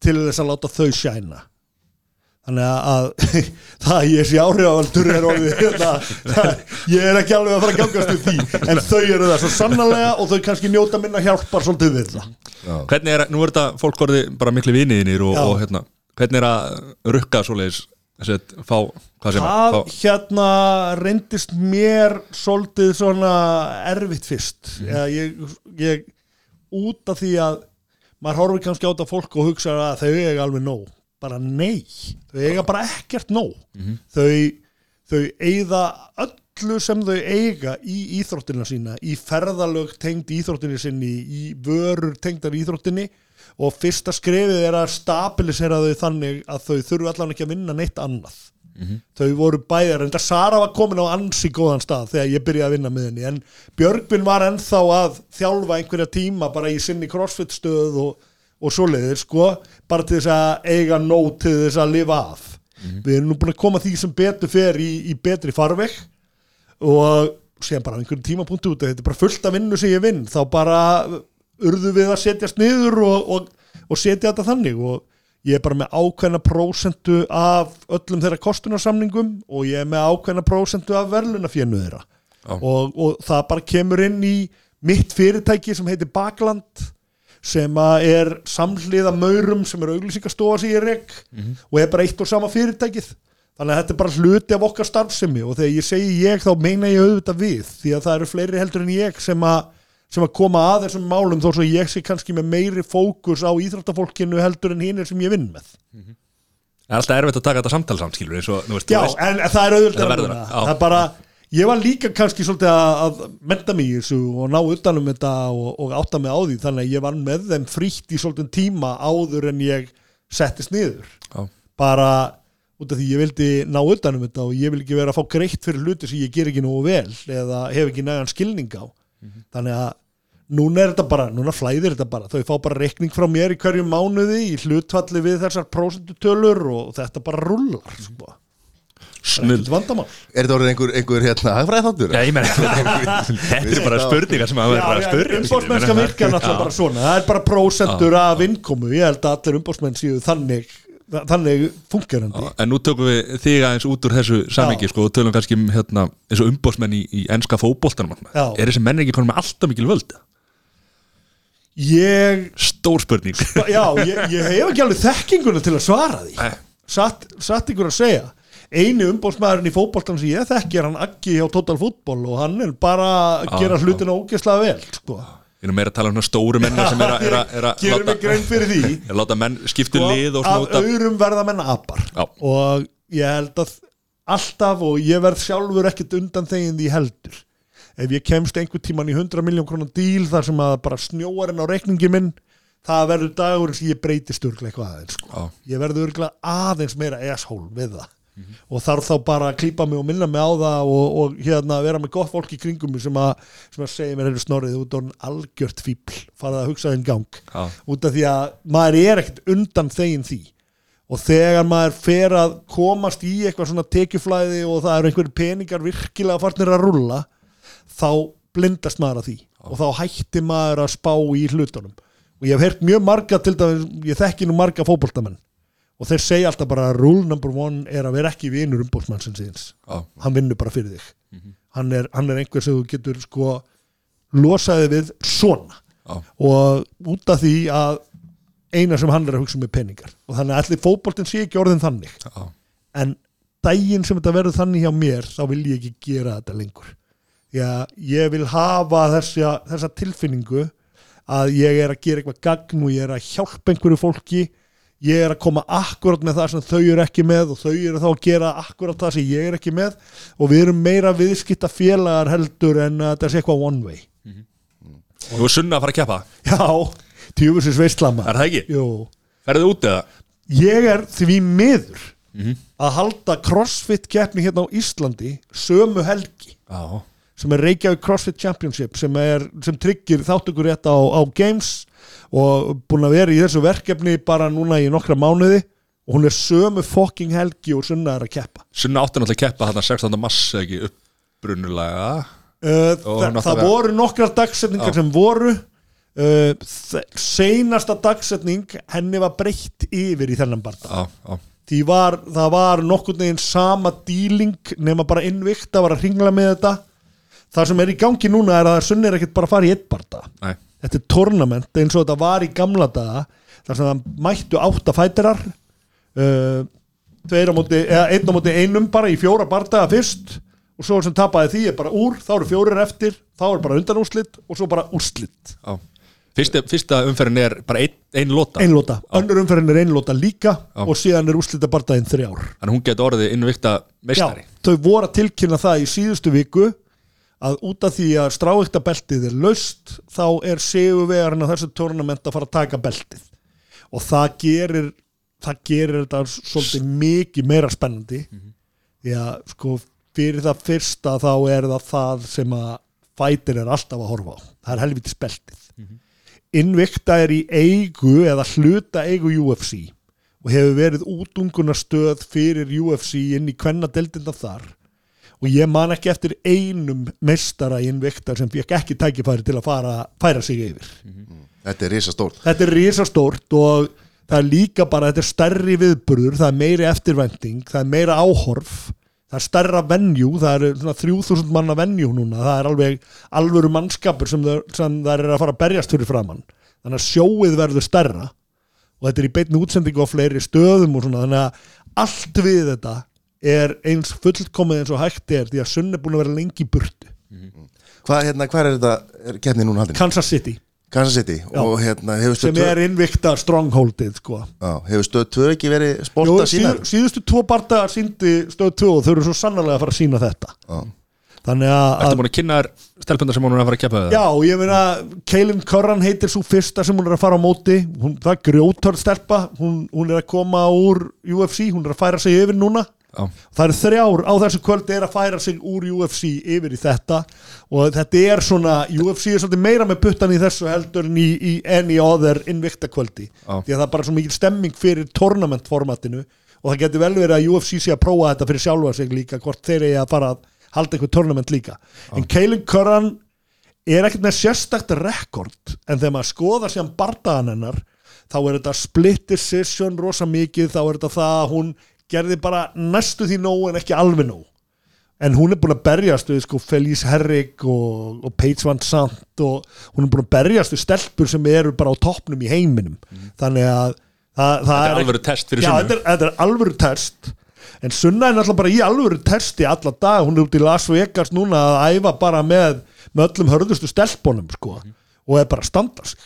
til þess að láta þau sjæna þannig að, að það að ég sé áhrifavaldur er orðið hérna, ég er ekki alveg að fara að gangast við því. En þau eru það svo sannarlega og þau kannski njóta minna hjálpar svolítið við það. Hvernig er, nú er þetta fólk orðið bara miklu viniðinir og, og hérna, hvernig er að rukka svoleiðis, þessi, fá, hvað sem Það fá, hérna reyndist mér svolítið svona erfitt fyrst. Mhm. mm. ég, ég út af því að maður horfir kannski á þetta fólk og hugsa að þau eiga alveg nóg bara nei, þau eiga bara ekkert nóg. Mhm. þau, þau eigða öllu sem þau eiga í íþróttina sína í ferðalög tengd íþróttinni sinni í vörur tengdar íþróttinni. Og fyrsta skrefið er að stabilisera þau þannig að þau þurfu allan ekki að vinna neitt annað. Þau voru bæðar en það Sara var komin á ansi góðan stað þegar ég byrjaði að vinna með henni en Björgvin var ennþá að þjálfa einhverja tíma bara í sinni crossfit stöð og, og svoleiðir sko bara til þess að eiga nóg til þess að lifa af. Við erum nú búin að koma því sem betur fer í, í betri farveg og séðan bara á einhverjum tímapunktu út að þetta er bara fullt af vinnu sem ég vinn þá bara urðu við að setjast niður og, og, og setja þetta þannig. Og ég er bara með ákveðna prósentu af öllum þeirra kostunarsamningum og ég er með ákveðna prósentu af verðlunafjennu þeirra. Já. og, og það bara kemur inn í mitt fyrirtæki sem heitir Bakland sem er samhliða maurum sem er auglýsingastofa sem ég rek og er bara eitt og sama fyrirtækið. Þannig að þetta er bara hluti af okkar starfsemi og þegar ég segi ég þá meina ég auðvitað við því að það eru fleiri heldur en ég sem að sem að koma að þessum málum þó svo ég sé kannski með meiri fókus á íþróttafólkinu heldur en hinn sem ég vinn með. Það er alltaf erfitt að taka þetta samtal samt, skilur, eins og, þú veist, Já, þú veist, en það er auðvitað Það já. það er bara, ég var líka kannski svolítið að, menta mig í þessu og ná utanum þetta og, og átta mig á því. Þannig að ég var með þeim frítt í svolítið tíma áður en ég settist niður. Já. bara út af því ég vildi ná utanum þetta og ég vil ekki vera að fá greitt fyrir hluti sem ég ger ekki nógu vel eða hef ekki nægan skilning á. Þannig að núna er þetta bara, núna flæðir þetta bara. Þau fá bara reikning frá mér í hverju mánuði í hlutfalli við þessar prósentutölur og þetta bara rullar sko. Snull. Ekkert vandamál. Er þetta orðið einhver, einhver hérna hagfræði þáttur? Já, ég meina, þetta er bara spurningar sem að vera að spurja. umbóðsmennska virkar náttúrulega bara svona. Það er bara prósentur af innkomu. Ég held að allir umbóðsmenn séu þannig þannig fungerandi En nú tökum við þig aðeins út úr þessu samingi sko, og tölum kannski um hérna, eins og umbóðsmenn í, í enska fótboltanum Já. Er þessi menn ekki konum með alltaf mikil völd? ég, Stór spurning. Já, ég, ég hef ekki alveg þekkinguna til að svara því. Satt, satt ykkur að segja eini umbóðsmaðurinn í fótboltan sem ég þekki er hann Aggi hjá Total Football og hann er bara að Já, gera já. hlutina ógeðslega vel sko. Við erum meira að tala um stóru menna sem er að, er er er að láta menn skiptu sko, lið og út af auðrum verða menn apar Já. og ég held að alltaf og ég verð sjálfur ekkert undan þegin því heldur ef ég kemst einhver tíman í 100 miljón krónar díl þar sem að bara snjóar inn á reikningi minn það verður dagurinn sem ég breytist örglega eitthvað aðeins sko. Ég verður örglega aðeins meira asshole við það og þarf þá bara að klípa mig og minna mig á það og, og hérna vera með gott fólk í kringum sem að, sem að segja mér hefur snorrið út á algjört fíbl farað að hugsa þinn gang. Já. út af því að maður er ekkert undan þegin því. Og þegar maður fer að komast í eitthvað svona tekjuflæði og það eru einhverjir peningar virkilega farnir að rulla þá blindast maður að því. Og þá hætti maður að spá í hlutunum. Og ég hef heyrt mjög marga til dæmis, ég þekki nú marga fótboltamenn og þeir segja alltaf bara rule number one er að vera ekki vinur umbóðsmannsins síðans Já. hann vinnur bara fyrir þig. Hann, er, hann er einhver sem þú getur sko losaði við svona. Já. og út af því að eina sem hann er að hugsa um er peningar. Og þannig að allir fótboltinn sé ekki orðin þannig. Já. en daginn sem þetta verður þannig hjá mér þá vil ég ekki gera þetta lengur. Já, ég vil hafa þessa, þessa tilfinningu að ég er að gera eitthvað gagn og ég er að hjálpa einhverju fólki ég er að koma akkurat með það sem þau eru ekki með og þau eru þá að gera akkurat það sem ég er ekki með. Og við erum meira viðskipta félagar heldur en að þetta sé eitthvað one way. Þú er sunna að fara að keppa. Já, tjúfusins veistlama Er það ekki? Jú, Ferðu út eða? ég er því miður að halda crossfit keppni hérna á Íslandi sömu helgi Já. sem er Reykjavík CrossFit Championship sem, er, sem tryggir þáttökur rétt á, á Games og búin að vera í þessu verkefni bara núna í nokkra mánuði. Og hún er sömu fokking helgi og sunna er að keppa. Sunna átti náttúrulega að keppa þarna 16. mass eða ekki uppbrunnulega uh, Og þa náttúrulega- það voru nokkrar dagsetningar sem voru. Uh, seinasta dagsetning henni var breytt yfir í þennan já, því var, það var nokkurn veginn sama díling nema bara innvikt að var að ringla með þetta. Það sem er í gangi núna er að sunni er ekkert bara að fara í eitt nei þetta er tornament eins og þetta var í gamla daga þar sem það mættu átta fætirar uh, á móti, einn á móti einum bara í fjóra bardaga fyrst og svo sem tapaði því er bara úr, þá eru fjórir eftir þá er bara undanúrslit og svo bara úrslit. Já. Fyrsta, fyrsta umferðin er bara ein, ein lota. Einlóta, önnur umferðin er einlóta líka Já. og síðan er úrslita bardaðin þrjár. Þannig hún getur orðið innvikta meistari. Já, þau voru að tilkynna það í síðustu viku að út af því að stráikta beltið er laust þá er seguvegarinn á þessu tornament að fara að taka beltið. Og það gerir það gerir þetta svolítið mikið meira spennandi. Því að sko fyrir það fyrsta þá er það það sem að fætir er alltaf að horfa á. Það er helviti beltið. Invicta er í eigu eða hluta eigu UFC og hefur verið útungunarstöð fyrir UFC inn í hvenna deildinda þar og ég man ekki eftir einum meistara í Invicta sem fekk ekki tækifæri til að fara, færa sig yfir. Þetta er risastórt. Þetta er risastórt og það er líka bara, þetta er stærri viðburður það er meiri eftirvænting, það er meira áhorf það er stærra venjú það er svona 3000 manna venjú núna það er alveg alvöru mannskapur sem það, er að fara að berjast fyrir framann þannig að sjóið verður stærra og þetta er í beinni útsendingu á fleiri stöðum og svona, þannig að allt við þetta er eins fullkomið eins og hægt er því að sunn er búin að vera lengi burtu. Hvað hérna, hvað er þetta, er keppni núna haldin? Kansas City, Kansas City og hérna hefur sem er innvikta strongholdið sko. Já, hefur stöð 2 ekki verið sporta sínar? síð, síðustu tvo bardagar síndi stöð 2 og þau eru svo sannarlega að fara að sína þetta. Já. þannig að, Ertu að búin að kynna þér stelpundar sem hún er að fara að keppa við? Já, ég meina Kaelin Curran heitir svo fyrsta sem hún er að fara á móti. Hún, það er grjótörð stelpa. Hún, hún er að koma úr UFC hún er að færa sig yfir núna. Já, það eru þrjár á þessu kvöldi er að færa sig úr UFC yfir í þetta. Og þetta er svona, UFC er svolítið meira með puttan í þessu heldur en í, í any other innvikta kvöldi. Já. því að það er bara svo mikil stemming fyrir tournamentformatinu. Og það getur vel verið að UFC sé að prófa þetta fyrir sjálfa sig líka hvort þeir eru að fara að halda eitthvað tournament líka. En Kaelin Curran er ekkert með sérstakt rekord en þegar maður skoðar síðan bardaðan hennar þá er þetta split decision rosa mikið, þá er þetta það að hún gerði bara næstu því nóg en ekki alveg nóg. En hún er búin að berjast við sko Felice Herrick og, og Paige Van Sant og hún er búin að berjast við stelpur sem eru bara á toppnum í heiminum. Þannig að það, það Þetta er alvöru test fyrir Já, Sunnu. þetta er, þetta er alvöru test. En Sunna er náttúrulega bara í alvöru testi alla dag, hún er út í Las Vegas núna að æfa bara með, með öllum hörðustu stelpunum sko og er bara að standa sig.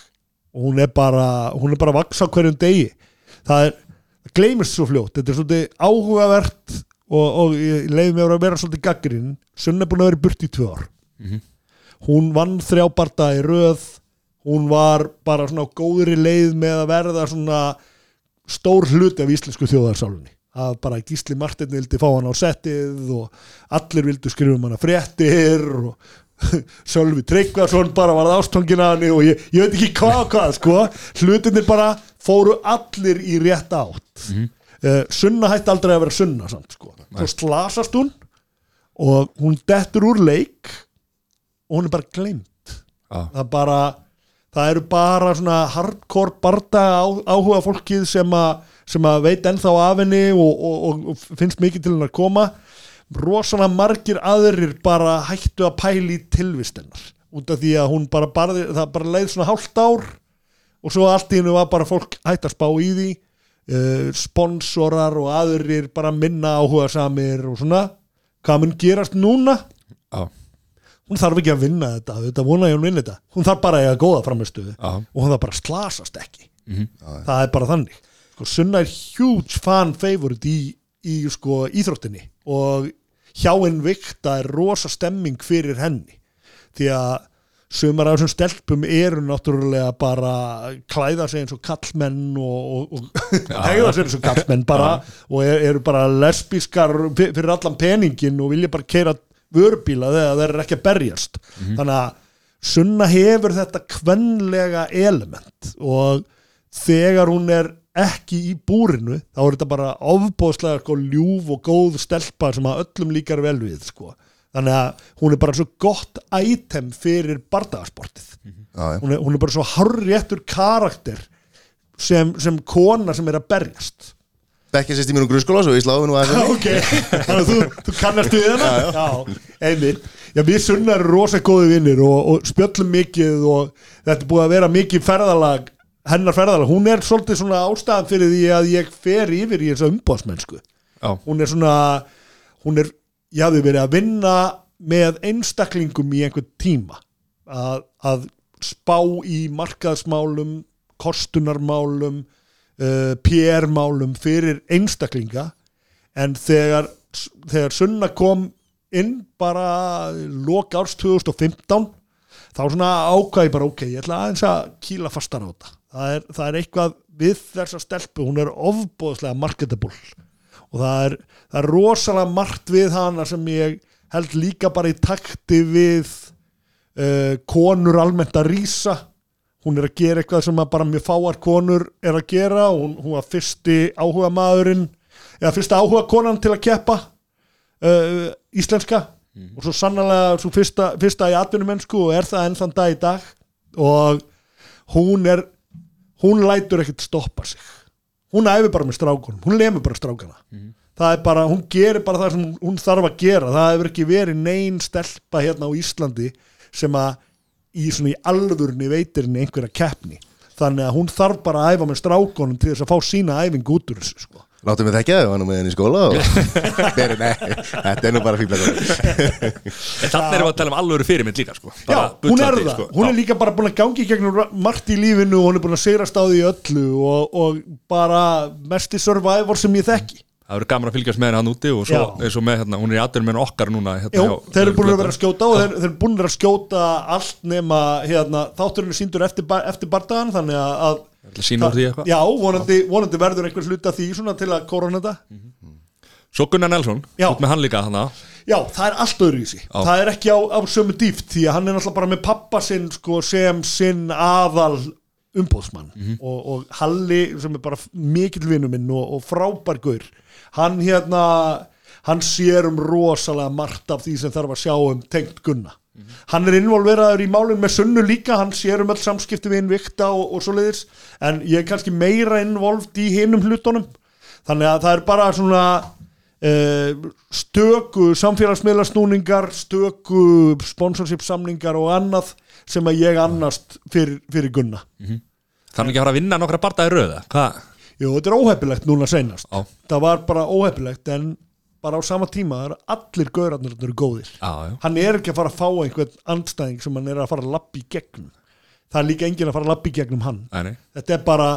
Og hún er bara, hún er bara að vaksa hverjum degi. Það er, gleymist svo fljótt. Þetta er svolítið áhugavert og, og ég leiði mér að vera svolítið gaggrinn Sunna er búin að vera burt í tvö ár. Hún vann þrjábarta í röð. Hún var bara svona góðri leið með að verða svona stór hluti af íslensku þjóðarsálunni. Að bara Gísli Martin vildi fá hann á settið og allir vildu skrifa um hana fréttir og Sölvi Tryggvason bara varð ástofngin að hann og ég, ég veit ekki hvað og hvað sko. Hlutinir bara fóru allir í rétt átt. Mm Sunna hætti aldrei að vera Sunna samt sko. Svo slasast hún og hún dettur úr leik og hún er bara glemt Já. það bara það eru bara svona hardcore barda áhuga fólkið sem að sem að veit ennþá af henni og, og, og, og finnst mikið til hennar að koma rosalega margir aðrir bara hættu að pæli í tilvist hennar. Út af því að hún bara, það bara leið svona hálft ár og svo allt í hennu var bara fólk hætt að spá í því uh, sponsorar og aðrir bara minna áhuga samir og svona. Hvað mun gerast núna? Já, hún þarf ekki að vinna þetta, þetta vona ég hún vinna þetta. Hún þarf bara að eiga góða framistuðu Já. og hún þarf bara að slasast ekki. Það er bara þannig. Sko, Sunna er huge fan favorite í, í sko, íþróttinni og hjá einn vikta er rosa stemming fyrir henni. Því að sumar af þessum stelpum eru náttúrulega bara klæða sig eins og kallmenn og, og, og hegða sig eins og kallmenn bara og er, eru bara lesbískar fyr- fyrir allan peningin og vilja bara keira vörubíla þegar þeir eru ekki að berjast. Þannig að Sunna hefur þetta kvenlega element og þegar hún er ekki í búrinu þá er þetta bara ofbóðslega sko, ljúf og góð stelpa sem að öllum líkar vel við sko. þannig að hún er bara svo gott item fyrir bardagasportið Já, já. hún er, hún er bara svo harréttur karakter sem, sem kona sem er að berjast. Bekkja sérst í mínum grunnskóla svo ég sláði nú aðeins. Ok, þannig að þú, þú kannast við hana? Já, einmitt. Já, við sunnar eru rosa góði vinnir og, og spjöllum mikið og þetta er búið að vera mikið ferðalag hennar ferðalag, hún er svolítið svona ástæðan fyrir því að ég fer yfir í þessa umbóðsmennsku já, hún er svona hún er, ég hafði verið að vinna með einstaklingum í einhvern tíma. Að, að spá í markaðsmálum kostunarmálum uh, PR-málum fyrir einstaklinga. En þegar, þegar Sunna kom inn bara lok árs 2015 þá svona ákvæði bara ok, ég ætla aðeins að kýla fastar á þetta það er, það er eitthvað við þessa stelpu, hún er ofbóðslega marketable. Og það er, það er rosalega margt við hana sem ég held líka bara í takti við uh, konur almennt að rýsa hún er að gera eitthvað sem bara mjög fáar konur er að gera. Hún, hún var fyrsti áhuga maðurinn eða fyrsta áhuga konan til að keppa uh, íslenska. Og svo sannlega svo fyrsta, fyrsta í atvinnumennsku og er það enn þann dag í dag. Og hún er hún lætur ekkert stoppa sig. Hún æfi bara með strákunum, hún lemur bara strákana. Það er bara, hún gerir bara það sem hún- þarf að gera, það hefur ekki verið nein stelpa hérna á Íslandi sem að í svona í alvörni veitir henni einhverja keppni. Þannig að hún þarf bara að æfa með strákunum til þess að fá sína æfing út úr þessu sko. Láttu mig þekkja þau, hann er með henni í skóla og... Nei, nei, þetta er nú bara fíbla en þannig erum við að tala um alvöru fyrirmynd líka sko. Já, Bara hún er það, sko. hún er líka bara búin að gangi gegnum margt í lífinu og hún er búin að sigrast á því í öllu og, og bara mesti survivor sem ég þekki. Það verður gaman að fylgjast með henni hann úti og svo, og með hérna, hún er í aðdurinn með okkar núna hérna, Jú, hjá- þeir eru búin að vera að skjóta og þeir, þeir eru búin að skjóta allt nema hérna, þátturinn er síndur eftir, eftir bardagan þannig að, úr því eitthvað? Já, vonandi, vonandi verður einhver hluta því svona til að korona þetta. Svo Gunnar Nelson, út með hann líka hana Já, það er allt öðru í sig. Það er ekki á, á sömu dýft því að hann er náttúrulega bara með pappa sinn sko, sem sinn aðal umbóðsmann og, og Halli sem er bara mikill vinnu minn og, og frábær gaur hann hérna hann sér um rosalega margt af því sem þarf að sjá um tengt Gunna hann er involveraður í málinn með sunnu líka hann sér um öll samskipti við innvikta og, og svoleiðis en ég er kannski meira involvd í hinum hlutunum. Þannig að það er bara svona uh, stöku samfélagsmiðlasnúningar stöku sponsorship samningar og annað sem að ég annast fyrir, fyrir Gunna. Þannig ekki að fara að vinna nokkra bardaði röða Hvað? Jú, þetta er óheppilegt núna seinast. Já. það var bara óheppilegt en bara á sama tíma það eru allir gaurarnir eru góðir. Já hann er ekki að fara að fá einhvern andstæðing sem hann er að fara að lappa í gegnum. Það er líka enginn að fara að lappa í gegnum hann. Nei. þetta er bara,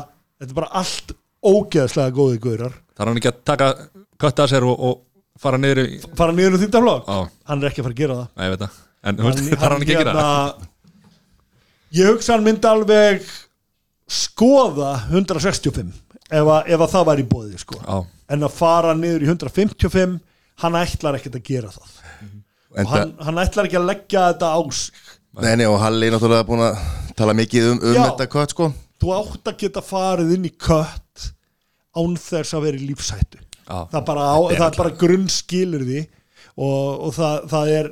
þetta er bara allt ógeðslega góði gaurar. Það er hann ekki að taka kötta sér og, og fara niður í fara niður um þýndaflokk, Já, hann er ekki að fara að gera það. Nei, ég veit það. En það er hann ekki að gera hérna, ég hugsa hann myndi alveg skoða 165 ef að, ef að það var í bóði sko. En að fara niður í 155 hann ætlar ekkert að gera það. Og Enda, hann, hann ætlar ekki að leggja þetta á sig. Nei, nei, og Halli er náttúrulega búin að tala mikið um, um Já. þetta kött sko. Þú átt að geta farið inn í kött án þess að vera í lífshættu. Já, það, er bara á, það bara grunnskilur því og, og það, það er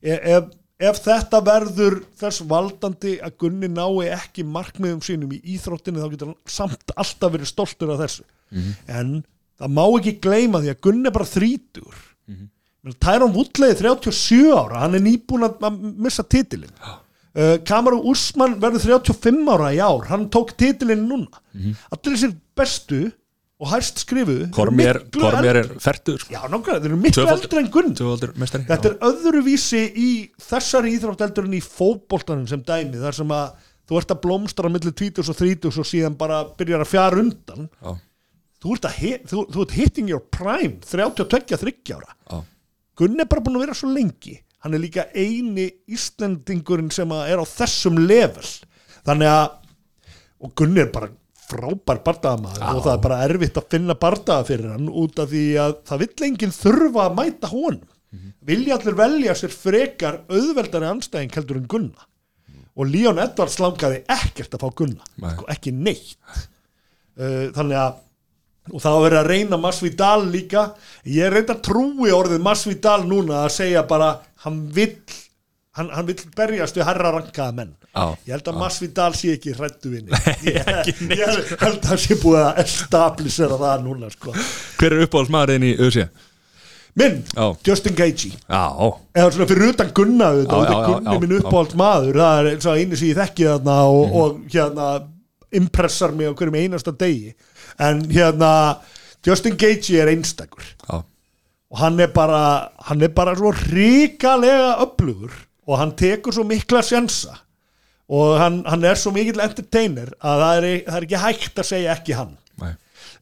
e, ef, ef þetta verður þess valdandi að Gunni nái ekki markmiðum sínum í íþróttinu þá getur hann samt alltaf verið stoltur af þessu. En það má ekki gleyma því að Gunni er bara þrítur mm -hmm. Tæron Woodley er 37 ára hann er nýbúin að missa titilin uh, Kamaru Usman verður 35 ára í ár hann tók titilin núna. Allir þessir bestu og hæst skrifuðu Kormér er færtur sko. Já, nákvæmlega, þeir eru miklu Tvöfaldur- eldri en Gunn Tvöfaldur mestari Þetta er öðruvísi í þessari íþrótt eldur en í fótboltanum sem dæmi þar sem að þú ert að blómstra millir 20 og 30 og síðan bara byrjar að fjara undan. Já, þú ert, að hit, þú, þú ert hitting your prime 32-30 ára. Já, Gunn er bara búin að vera svo lengi. Hann er líka eini Íslendingurinn sem er á þessum level. Þannig að og Gunn er bara frábær bardaðamaður og það er bara erfitt að finna bardaða fyrir hann út af því að það vill enginn þurfa að mæta honum. Vilja allir velja sér frekar auðveldari anstæðing heldur en Gunna og Leon Edwards langaði ekkert að fá Gunna Nei. sko, ekki neitt. Uh, þannig að og það var verið að reyna Masvidal líka. Ég er reynda að trúi orðið Masvidal núna að segja bara hann vill hann, hann vill berjast við herra rankaða menn. Já, ég held að Masvidal sé ekki hrættu vinni ég, ég held að hann sé búið að establisera það núna sko. Hver er uppáhaldsmaðurinn í ÖSI? minn, Já. Justin Gaethje. Eða svona fyrir utan Gunna Gunni minn já. uppáhalds maður það er eins og einu sem ég þekki þarna og, Mhm. og hérna impressar mig á hverjum einasta degi. En hérna Justin Gaethje er einstakur. Já, og hann er bara hann er bara svo ríkalega öflugur og hann tekur svo mikla sjansa. Og hann, hann er svo mikill entertainer að það er, það er ekki hægt að segja ekki hann.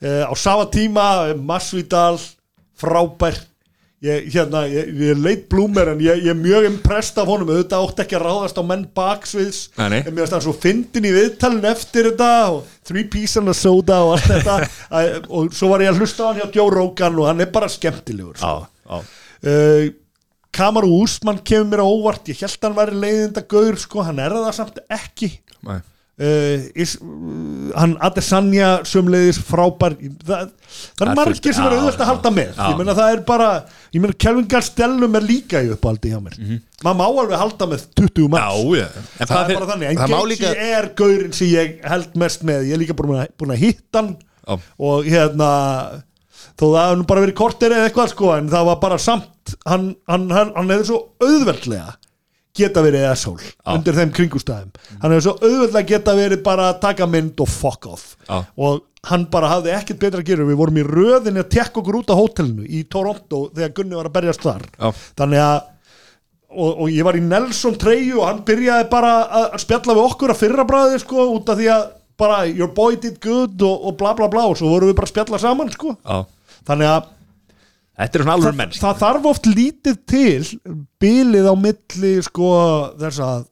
Uh, á sama tíma eh, Masvidal frábær. Ég, hérna, ég, ég leit blúmer en ég, ég er mjög impressed af honum. Auðvitað átti ekki að ráðast á menn baksviðs. En mér finnst hann svo fyndin í viðtalin eftir þetta og three piece and a soda og allt þetta. Æ, og svo var ég að hlusta á hann hjá Joe Rogan og hann er bara skemmtilegur sko. já, uh, Kamaru Úsmann kemur mér á óvart. Ég held hann væri leiðinda gaur sko, hann er það samt ekki. Uh, is, uh, hann Adesanya sömleiðis frábær. Það, það Það er margir fullt- sem er auðvitað að halda með. Já. ég meina það er bara, ég meina Kelvin Gastelum er líka í uppáldi hjá mér. Maður má alveg halda með 20 manns. Mhm. Já, En það hvað er bara þannig, en það Gaethje líka- er gaurinn sem ég held mest með. Ég er líka búin að, búin að hitta hann. Já. og hérna þó það nú bara verið kortir eða eitthvað sko en það var bara samt hann, hann, hann, hann hefði svo auðveldlega geta verið asshole undir þeim kringustæðum hann hefði svo auðveldlega geta verið bara að taka mynd og fuck off. Já. og hann bara hafði ekkert betra að gera. Við vorum í röðinni að tekka okkur út á hótelinu í Toronto þegar Gunni var að berjast þar. Já. þannig að og, og ég var í Nelson treyju og hann byrjaði bara að spjalla við okkur að fyrra bræði sko út af því að bara your boy did good og, og bla bla bla og svo vorum við bara að spjalla saman sko þannig að er alveg það, þarf oft lítið til bilið á milli sko þess að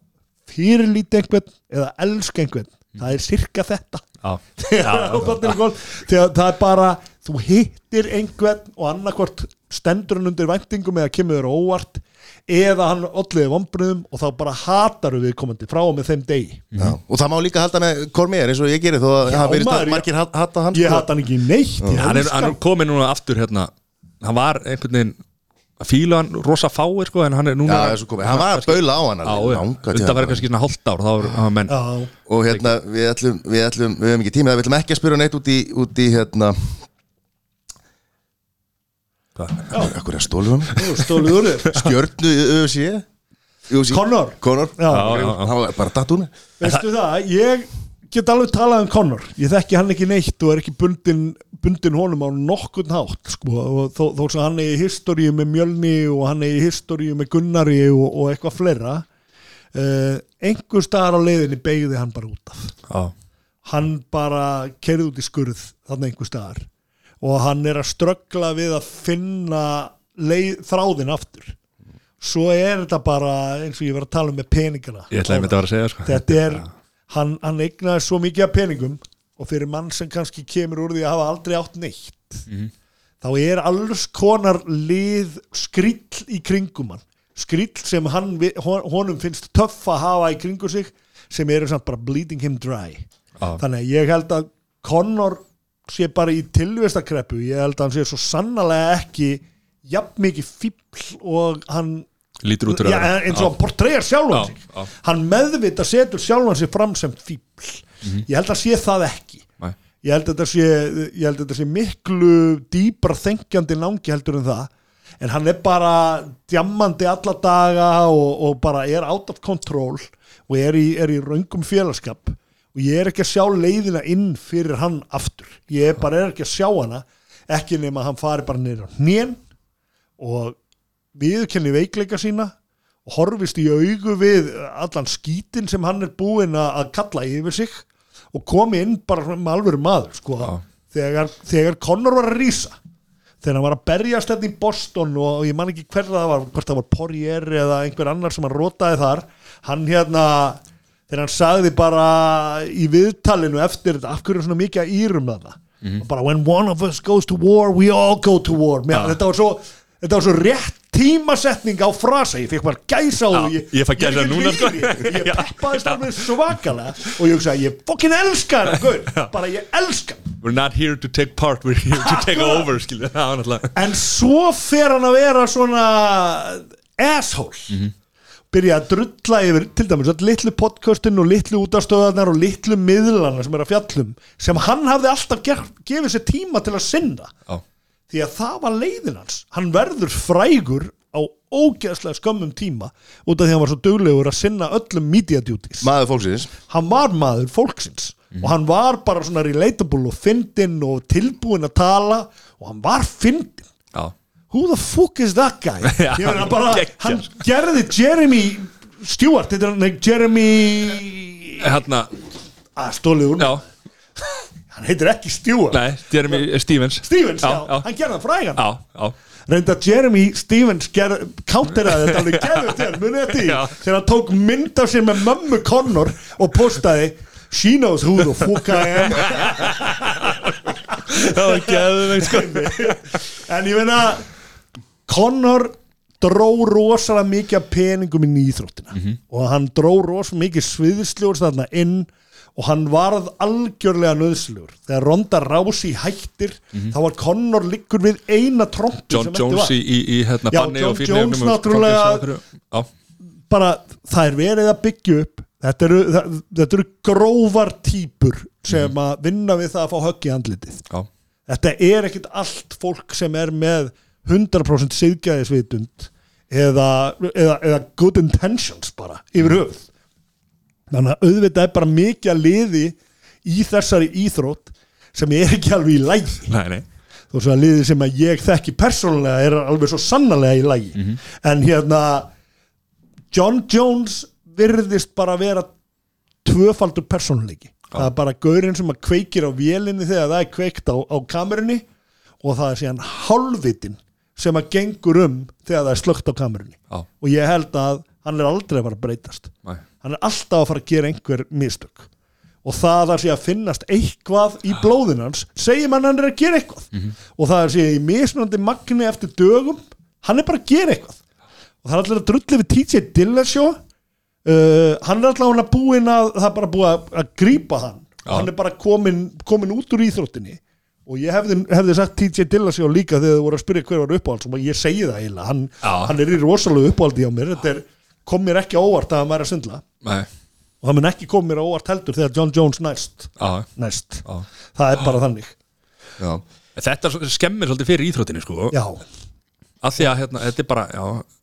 fyrirlíti einhvern eða elska einhvern. Það er sirka þetta. Já, þegar, það er bara þú hittir einhvern og annarkvort stendur hann undir væntingum eða kemur óvart eða hann olliði vombriðum og þá bara hatar við komandi frá og með þeim degi. Já, og það má líka halda með Kormér eins og ég gerir þó að Já, það að margir hat- hata hann ég sko. hata hann ekki neitt hann er, hann er komið núna aftur hérna. Hann var einhvern veginn að fíla hann rosa fáir sko en hann er Já, núna svo komið, hann var að baula á hann Já, já, tíma. verið kannski svona hálft ár þá var hann menn Já, og hérna við ætlum, við ætlum, við höfum ekki tíma við ætlum ekki að spyrja neitt út í, út í hérna Akkur er stólum Nú, Stólu úr þér Stjörnu ÖFC Connor. Conor já. Það var bara datt hún Veistu það, ég get alveg talað um Connor. Ég þekki hann ekki neitt og er ekki bundin, bundin honum á nokkurn hátt sko. þó, þó sem hann er í historíu með Mjölni og hann er í historíu með Gunnari og, og eitthvað fleira uh, einhver staðar á leiðinni beigði hann bara út af. Já, hann bara kerði út í skurð þannig einhver staðar og hann er að ströggla við að finna leið, þráðin aftur. Svo er þetta bara eins og ég var að tala um með peningana. Ég ætlaði með þetta að vera að segja sko. þetta er, hann, hann eignaði svo mikið af peningum og fyrir mann sem kannski kemur úr því að hafa aldrei átt neitt þá er alls konar lið skrill í kringum hann. Skrill sem hann, honum finnst töff að hafa í kringu sig sem eru samt bara bleeding him dry. Já. þannig að ég held að Connor sé bara í tilvistakreppu ég held að hann sé svo sannlega ekki jafn mikið fíbl og hann Lítur út úr já, að vera. eins og hann portræðar sjálfan Já, sig. hann meðvita setur sjálfan sig fram sem fíbl ég held að sé það ekki. Nei. ég held að þetta sé, ég held að sé miklu dýbra þengjandi náungi heldur en það. En hann er bara djammandi alla daga og, og bara er out of control og er í, er í raungum félagskap og ég er ekki að sjá leiðina inn fyrir hann aftur. Ég er bara er ekki að sjá hana ekki nema að hann fari bara niður á hnén og viðurkenni veikleika sína og horfist í augu við allan skítin sem hann er búinn að kalla yfir sig og komi inn bara með alvöru maður sko, þegar, þegar Connor var að rísa þegar hann var að berjast þetta í Boston og ég man ekki hver það var hvort það var Poirier eða einhver annar sem hann rótaði þar hann hérna þegar hann sagði bara í viðtalinu eftir þetta, af hverju er svona mikið að írum þarna? Og bara when one of us goes to war we all go to war. Mér, þetta, var svo, þetta var svo rétt tímasetning á frasa, ég fekk bara gæsa á Já, ég gæsa núna, sko. ég, ég peppaðist alveg svakalega og ég hugsaði, ég fokkin elska hann gaur, bara ég elska hann We're not here to take part, we're here to take over það en svo fer hann að vera svona asshole byrja að drulla yfir til dæmis öll litlu podcastin og litlu útastöðarnar og litlu miðlana sem er að fjallum sem hann hafði alltaf ger, gefið sér tíma til að sinna. Já, því að það var leiðin hans. Hann verður frægur á ógeðslega skömmum tíma út af því að hann var svo duglegur að sinna öllum media duties. Maður fólksins. Hann var maður fólksins. Og hann var bara svona relatable og fyndinn og tilbúinn að tala. Og hann var fyndinn. Já, who the fuck is that guy? Meina bara, hann gerði Jeremy Stewart, þetta er hann Jeremy hérna, að stólið úr, já, hann heitir ekki Stewart. Nei, Jeremy Stevens. Stevens, já, Já, já. hann gerði frægan. Já, já, reynda Jeremy Stevens ger, counteraði þetta alveg gerði til, munið þetta í þegar hann tók mynd af sér með mömmu Connor og postaði she knows who the fuck I am. Það var geðveikt sko. En ég meina Connor dró rosalega mikið peningum inn í íþróttina. Og hann dró rosalega mikið sviðsljór þarna inn og hann varð algjörlega nöðslugur þegar Ronda Rousey hættir þá var Connor liggur við eina trompu John Jones í, í, hérna Já, banni John Jones náttúrulega- bara það er verið að byggja upp. Þetta eru, það, þetta eru grófar típur sem að vinna við það að fá högg í andlitið. Já, þetta er ekkit allt fólk sem er með 100% siðgæðisvitund eða, eða, eða good intentions bara yfir höfuð. Þannig að auðvitað er bara mikið að liði í þessari íþrótt sem er ekki alveg í lægi nei, nei. Þó svo að liði sem að ég þekki persónulega er alveg svo sannarlega í lægi en hérna John Jones virðist bara vera tvöfaldur persónuleiki. Það er bara gaurinn sem að kveikir á vélinni þegar það er kveikt á, á kamerunni og það er síðan hálfvitin sem að gengur um þegar það er slögt á kamerunni. Já, og ég held að hann er aldrei að fara að breytast. Nei, hann er alltaf að fara að gera einhver mistök. Og það að sé að finnast eitthvað í blóðin hans segir mann hann er að gera eitthvað. Og það að sé í mismunandi magni eftir dögum hann er bara að gera eitthvað. Og það er allir að drulli við TJ Dillasjó uh, hann er allir að búin að það er bara búið að, að grípa hann. Já. hann er bara komin, komin út úr íþróttinni og ég hefði, hefði sagt TJ Dillasjó líka þegar þau voru að spyrja hver var uppáhald og ég segi það eiginlega, hann, hann er í rosalega uppáhaldi á mér þetta er, kom mér ekki óvart að hann væri að svindla nei. Og það mun ekki koma mér óvart heldur þegar John Jones næst. Já, næst, já, það er bara þannig. Já, Þetta skemmir svolítið fyrir íþróttinni sko. Af því að hérna, þetta er bara,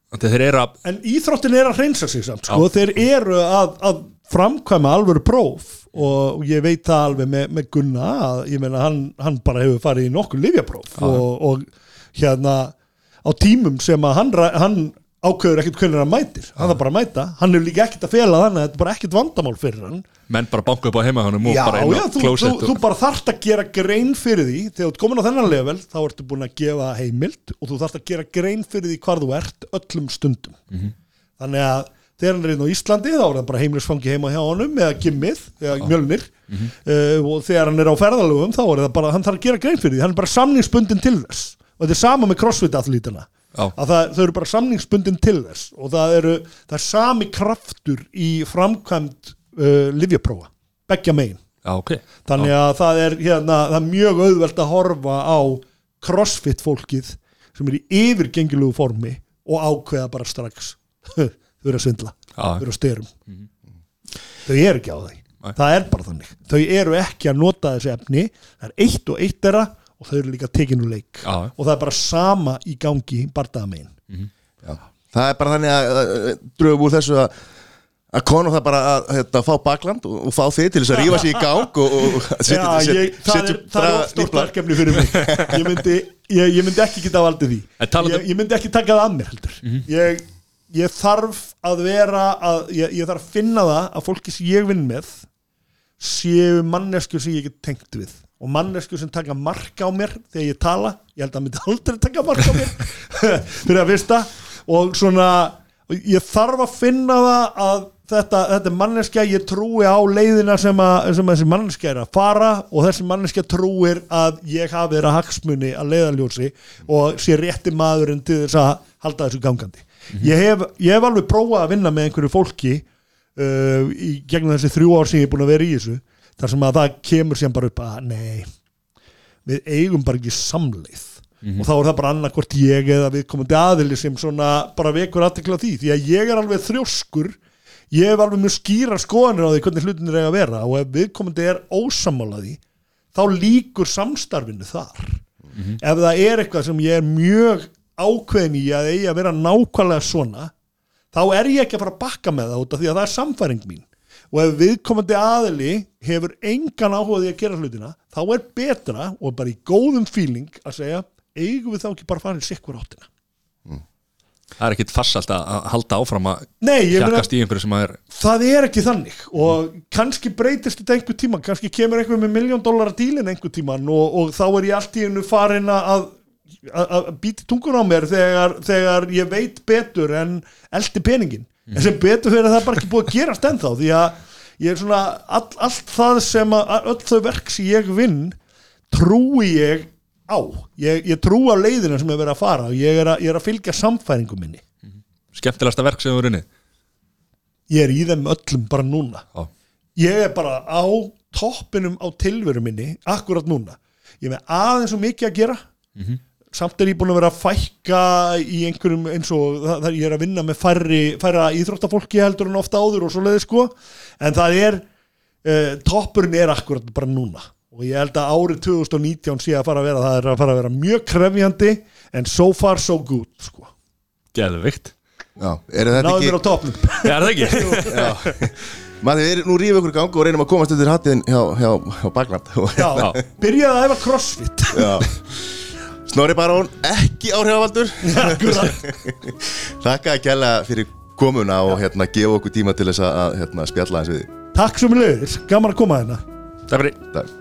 að Þeir eru að, en íþróttin er að hreinsa sig samt sko. þeir eru að, að framkvæma alvöru próf og ég veit það alveg með, með Gunna að ég meina hann, hann bara hefur farið í nokkur livjapróf og, og hérna á tímum sem að hann, hann ákveður ekkert hvernig hann mætir. Hann þarf bara að mæta, hann hefur líka ekkert að fela þannig að þetta er bara ekkert vandamál fyrir hann. Menn bara banka upp á heima og Já, bara inn á þú, þú, klósett þú bara þarft að gera grein fyrir því. Þegar þú ert komin á þennan level þá ertu búin að gefa heimild og þú þarft að gera grein fyrir því hvar þú ert öllum stundum. Þannig að þegar hann er inn á Íslandi þá er það bara heimilisfangi heima hjá honum eða gimmið, eða mjölnir. Uh, og þegar hann er á ferðalögum þá er það bara, hann þarf að gera grein fyrir því. Hann er bara samningsbundin til þess. Og þetta er sama með crossfit athletina Já. að það, þau eru bara samningsbundin til þess. Og það eru, það er sami kraftur í framkvæmd uh, livjaprófa, beggja megin. Já, ok. Þannig að það er, hérna, það er mjög auðvelt að horfa á crossfit fólkið sem er í yfirgengilugu formi og ákveða bara strax þau eru að svindla, þau eru að styrum þau eru ekki á því. Nei. það er bara þannig, þau eru ekki að nota þessi efni, það er eitt og eitt þeirra og þau eru líka tekinu leik. Já. og það er bara sama í gangi bardaðamegin Það er bara þannig að, að dröfum úr þessu að að konu það bara að hérna, fá bakland og, og fá þið til þess að rífa sig í gang og, og setja, það, er, það er of stórt verkefni fyrir mig. Ég myndi, ég, ég myndi ekki geta valdið því. En talandi- ég, ég myndi ekki taka það að mér heldur. Ég, ég þarf að vera að, ég, ég þarf að finna það að fólki sem ég vinn með séu mannesku sem ég get tengt við. Og mannesku sem taka marka á mér þegar ég tala, ég held að myndi aldrei taka marka á mér. Fyrir að fyrsta og svona ég þarf að finna það að þetta, þetta manneskja, ég trúi á leiðina sem, að, sem að þessi manneskja er að fara. Og þessi manneskja trúir að ég hafi þeirra hagsmuni að leiðanljósi og sé rétti maðurinn til þess að halda þessu gangandi ég, hef, ég hef alveg prófað að vinna með einhverju fólki uh, í gegnum þessi þrjú ár sem ég er búin að vera í þessu þar sem að það kemur sem bara upp að nei, við eigum bara ekki samleið. Og þá er það bara annarkvort ég eða við komandi aðili sem svona bara vekur aðtekla því því að ég er alveg þrjóskur. Ég hef alveg mjög skýra skoðanir á því hvernig hlutinir eiga að vera og ef viðkomandi er ósamálaði þá líkur samstarfinu þar. Ef það er eitthvað sem ég er mjög ákveðin í að eigi að vera nákvæmlega svona þá er ég ekki að fara að bakka með það út af því að það er samfæring mín. Og ef viðkomandi aðili hefur engan áhugaði að gera hlutina þá er betra og bara í góðum feeling að segja eigum við þá ekki bara að fara í sikkur áttina? Það er ekkit farsalt að að halda áfram að ég hjakast í einhverju sem að er það er ekki þannig og kannski breytist þetta einhver tíma kannski kemur einhver með miljón dólar dílin einhver tíman og, og þá er ég allt í hennu farin að að- að býti tungun á mér þegar, þegar ég veit betur en eldi peningin en sem betur fyrir það er bara ekki búið að gerast ennþá því að ég er svona all, allt það sem að öll þau verk sem ég vinn trúi ég á. Ég, ég trú á leiðina sem er verið að fara og ég er að, ég er að fylgja samfæringum minni. Skemmtilegasta verk sem þú runnið ég er í þeim öllum bara núna. Já, ég er bara á toppinum á tilveru minni akkurat núna. Ég er með aðeins og mikið að gera samt er ég búin að vera að fækka í einhverjum eins og það, það, ég er að vinna með færri, færra íþróttafólki heldur en ofta áður og svoleiði sko. En það er uh, toppurinn er akkurat bara núna. Og ég held að árið 2019 sé að fara að vera það er að fara að vera mjög krefjandi en so far so good sko. Já, þetta náðum mér á toppnum. Já, er það ekki? Maður, við erum nú rífum ykkur í gang og reynum að komast undir hattin hjá, hjá, hjá Bakland Já, Já. byrjaði að æfa crossfit. Já. Snorri Barón, ekki áhrifavaldur. Þakka að kella fyrir komuna og hérna gefa okkur tíma til þess að hérna, spjalla hans við Takk við leiðis, gaman að koma hérna. Takk fyrir. Takk